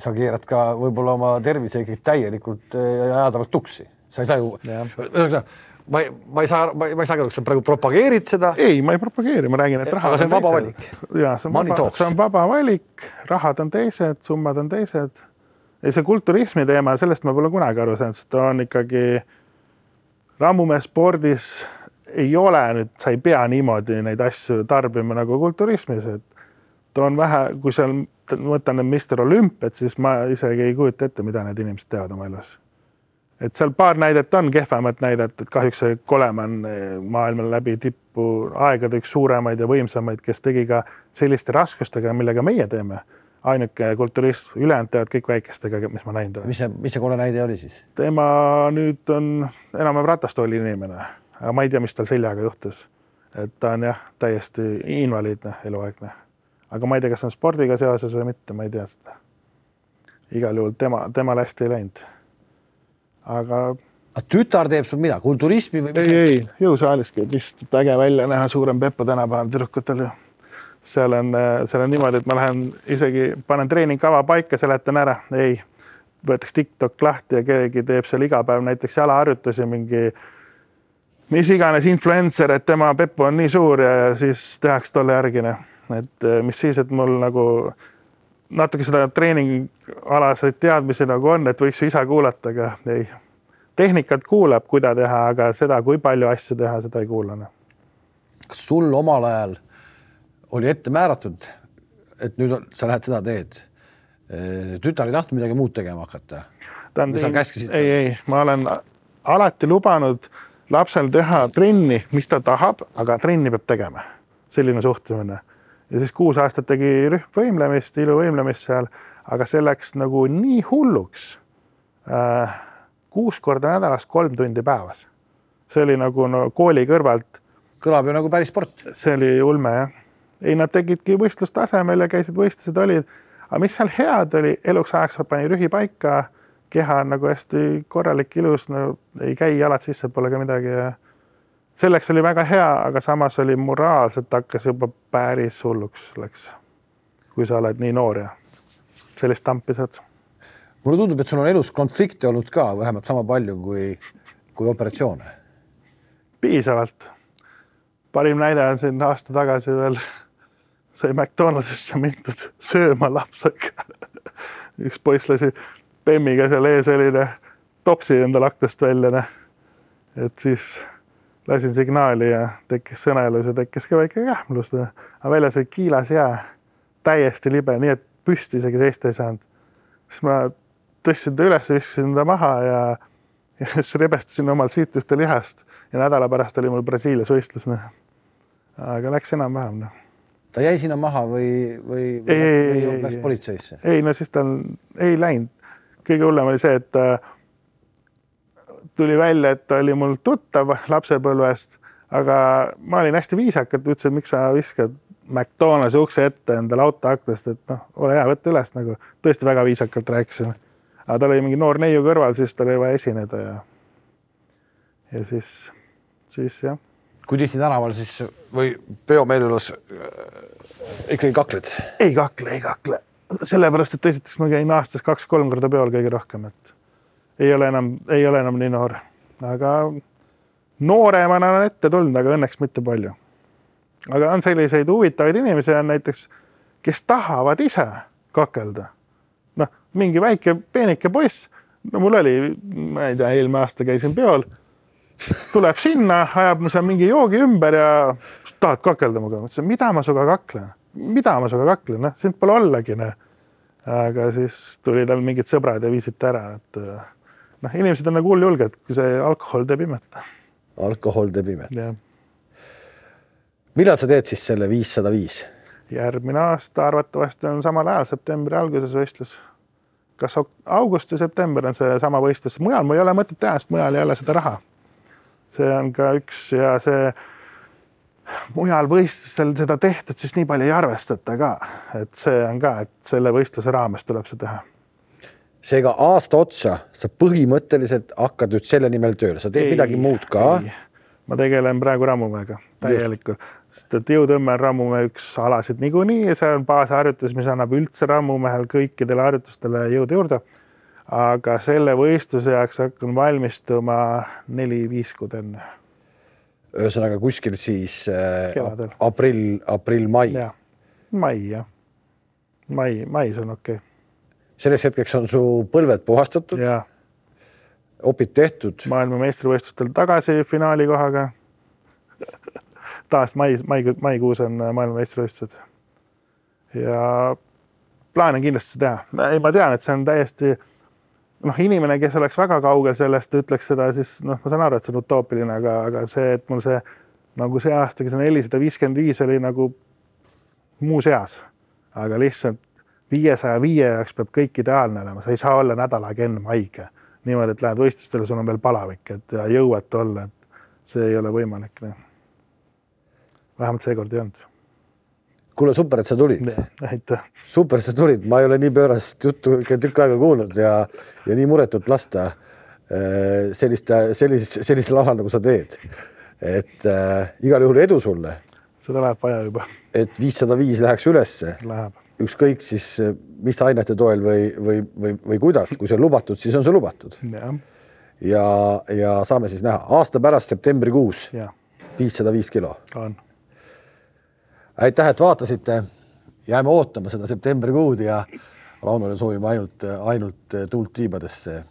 sa keerad ka võib-olla oma tervise ikkagi täielikult äh, jäädavalt tuksi, sa ei saa ju, ma ei, ma ei saa, ma ei, ma ei saa aru, kas sa praegu propageerid seda?
ei, ma ei propageeri, ma räägin, et raha.
aga see on vaba valik.
ja see on Money vaba, see on vaba valik, rahad on teised, summad on teised. ja see kulturismi teema, sellest ma pole kunagi aru saanud, sest ta on ikkagi rammumehe spordis ei ole nüüd, sa ei pea niimoodi neid asju tarbima nagu kulturismis, et ta on vähe, kui seal ma võtan need Mister Olümpiad, siis ma isegi ei kujuta ette, mida need inimesed teevad oma elus. et seal paar näidet on kehvemat näidet, et kahjuks see Koleman eh, maailmal läbi tippu aegade üks suuremaid ja võimsamaid, kes tegi ka selliste raskustega, millega meie teeme. ainuke kulturist, ülejäänud teevad kõik väikestega, mis ma näinud olen.
mis see, mis see kole näide oli siis?
tema nüüd on enam-vähem ratastooli inimene, aga ma ei tea, mis tal seljaga juhtus. et ta on jah, täiesti invaliidne eluaegne aga ma ei tea, kas on spordiga seoses või mitte, ma ei tea seda. igal juhul tema, temal hästi ei läinud. aga.
tütar teeb sul mida, kulturismi või?
ei, ei jõusaalis käib lihtsalt äge välja näha, suurem Peppa tänapäeval tüdrukutel ju. seal on, seal on niimoodi, et ma lähen isegi panen treeningkava paika, seletan ära, ei, võetakse TikTok lahti ja keegi teeb seal iga päev näiteks jalaharjutusi mingi mis iganes influencer, et tema Peppu on nii suur ja siis tehakse tolle järgi noh et eh, mis siis, et mul nagu natuke seda treeningalaseid teadmisi nagu on, et võiks ju isa kuulata, aga ei. tehnikat kuulab, kuida teha, aga seda, kui palju asju teha, seda ei kuula. Noh.
kas sul omal ajal oli ette määratud, et nüüd on, sa lähed seda teed? Eh, tütar ei tahtnud midagi muud tegema hakata?
ei, ei, ma olen alati lubanud lapsel teha trenni, mis ta tahab, aga trenni peab tegema. selline suhtumine ja siis kuus aastat tegi rühmvõimlemist, iluvõimlemist seal, aga see läks nagu nii hulluks äh,. kuus korda nädalas, kolm tundi päevas. see oli nagu no kooli kõrvalt.
kõlab ju nagu päris sport.
see oli ulme jah. ei, nad tegidki võistlustasemel ja käisid, võistlused olid, aga mis seal head oli, eluks ajaks pani rühi paika, keha on nagu hästi korralik, ilus, no ei käi jalad sisse, pole ka midagi ja selleks oli väga hea, aga samas oli moraalselt hakkas juba päris hulluks läks. kui sa oled nii noor ja sellist tampi saad.
mulle tundub, et sul on elus konflikte olnud ka vähemalt sama palju kui, kui operatsioone.
piisavalt. parim näide on siin aasta tagasi veel sai McDonaldsisse mindud sööma lapsega üks poiss lasi bemmiga seal ees selline topsi endale aknast välja, noh. et siis lasin signaali ja tekkis sõnaelus ja tekkis ka väike kähmlus. aga väljas oli kiilas jää, täiesti libe, nii et püsti isegi seista ei saanud. siis ma tõstsin ta üles, viskasin ta maha ja, ja siis rebestasin omalt siitust ja lihast ja nädala pärast oli mul Brasiilias võistlus, noh. aga läks enam-vähem, noh.
ta jäi sinna maha või, või,
või ei, ei,
ei, läks politseisse?
ei, no siis ta ei läinud. kõige hullem oli see, et äh, tuli välja, et ta oli mul tuttav lapsepõlvest, aga ma olin hästi viisakalt, ütlesin, miks sa viskad McDonaldsi ukse ette endale auto aknast, et noh, ole hea, võta üles nagu tõesti väga viisakalt rääkisin. aga tal oli mingi noor neiu kõrval, siis tal oli vaja esineda ja, ja siis, siis jah.
kui tihti tänaval siis või peomeeleolus äh, ikkagi kakled?
ei kakle, ei kakle, sellepärast et esiteks ma käin aastas kaks-kolm korda peol kõige rohkem, et ei ole enam, ei ole enam nii noor, aga nooremana on ette tulnud, aga õnneks mitte palju. aga on selliseid huvitavaid inimesi on näiteks, kes tahavad ise kakelda. noh, mingi väike peenike poiss, no mul oli, ma ei tea, eelmine aasta käisin peol, tuleb sinna, ajab seal mingi joogi ümber ja tahad kakelda minuga, ma ütlesin, mida ma sinuga kaklen, mida ma sinuga kaklen, noh, sind pole ollagi, noh. aga siis tuli tal mingid sõbrad ja viisid ta ära, et noh, inimesed on nagu hulljulged, kui see alkohol teeb imet.
alkohol teeb imet. millal sa teed siis selle viissada viis?
järgmine aasta arvatavasti on samal ajal, septembri alguses võistlus. kas august või september on seesama võistlus, mujal mul ei ole mõtet teha, sest mujal ei ole seda raha. see on ka üks ja see mujal võistlusel seda tehtud, siis nii palju ei arvestata ka, et see on ka, et selle võistluse raames tuleb see teha
seega aasta otsa sa põhimõtteliselt hakkad nüüd selle nimel tööle, sa teed ei, midagi muud ka?
ma tegelen praegu rammumäega täielikult, sest et jõutõmme on rammumäe üks alasid niikuinii ja see on baasharjutus, mis annab üldse rammumehel kõikidele harjutustele jõudu juurde. aga selle võistluse jaoks hakkan valmistuma neli-viis kuud enne.
ühesõnaga kuskil siis äh, aprill, aprill-mai.
mai jah, mai, mais on okei okay
selleks hetkeks on su põlved puhastatud. opid tehtud.
maailmameistrivõistlustel tagasi finaali kohaga taas mais, mai, maikuus on maailmameistrivõistlused. ja plaan on kindlasti teha, ei, ma tean, et see on täiesti noh, inimene, kes oleks väga kaugel sellest, ütleks seda, siis noh, ma saan aru, et see on utoopiline, aga, aga see, et mul see nagu see aastaga see nelisada viiskümmend viis oli nagu muus eas, aga lihtsalt viiesaja viie jaoks peab kõik ideaalne olema, sa ei saa olla nädal aega ennem haige. niimoodi, et lähed võistlustele, sul on veel palavik, et ja jõuetu olla, et see ei ole võimalik. Vähemalt seekord ei olnud.
kuule, super, et sa tulid.
aitäh.
super, et sa tulid, ma ei ole nii pöörast juttu ikka tükk aega kuulnud ja, ja nii muretut lasta äh, sellist, sellist, sellisel alal, nagu sa teed. et äh, igal juhul edu sulle.
seda läheb vaja juba.
et viissada viis läheks ülesse.
Läheb
ükskõik siis mis ainete toel või, või, või, või kuidas, kui see on lubatud, siis on see lubatud. ja, ja saame siis näha aasta pärast septembrikuus viissada viis kilo. aitäh, et vaatasite. jääme ootama seda septembrikuud ja Raunole soovime ainult, ainult tuult tiibadesse.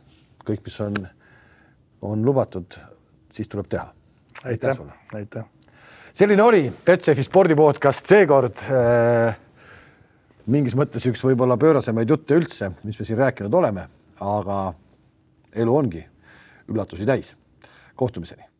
kõik, mis on, on lubatud, siis tuleb teha.
aitäh sulle. aitäh.
selline oli Betsafe spordi podcast seekord äh, mingis mõttes üks võib-olla pöörasemaid jutte üldse, mis me siin rääkinud oleme, aga elu ongi üllatusi täis. kohtumiseni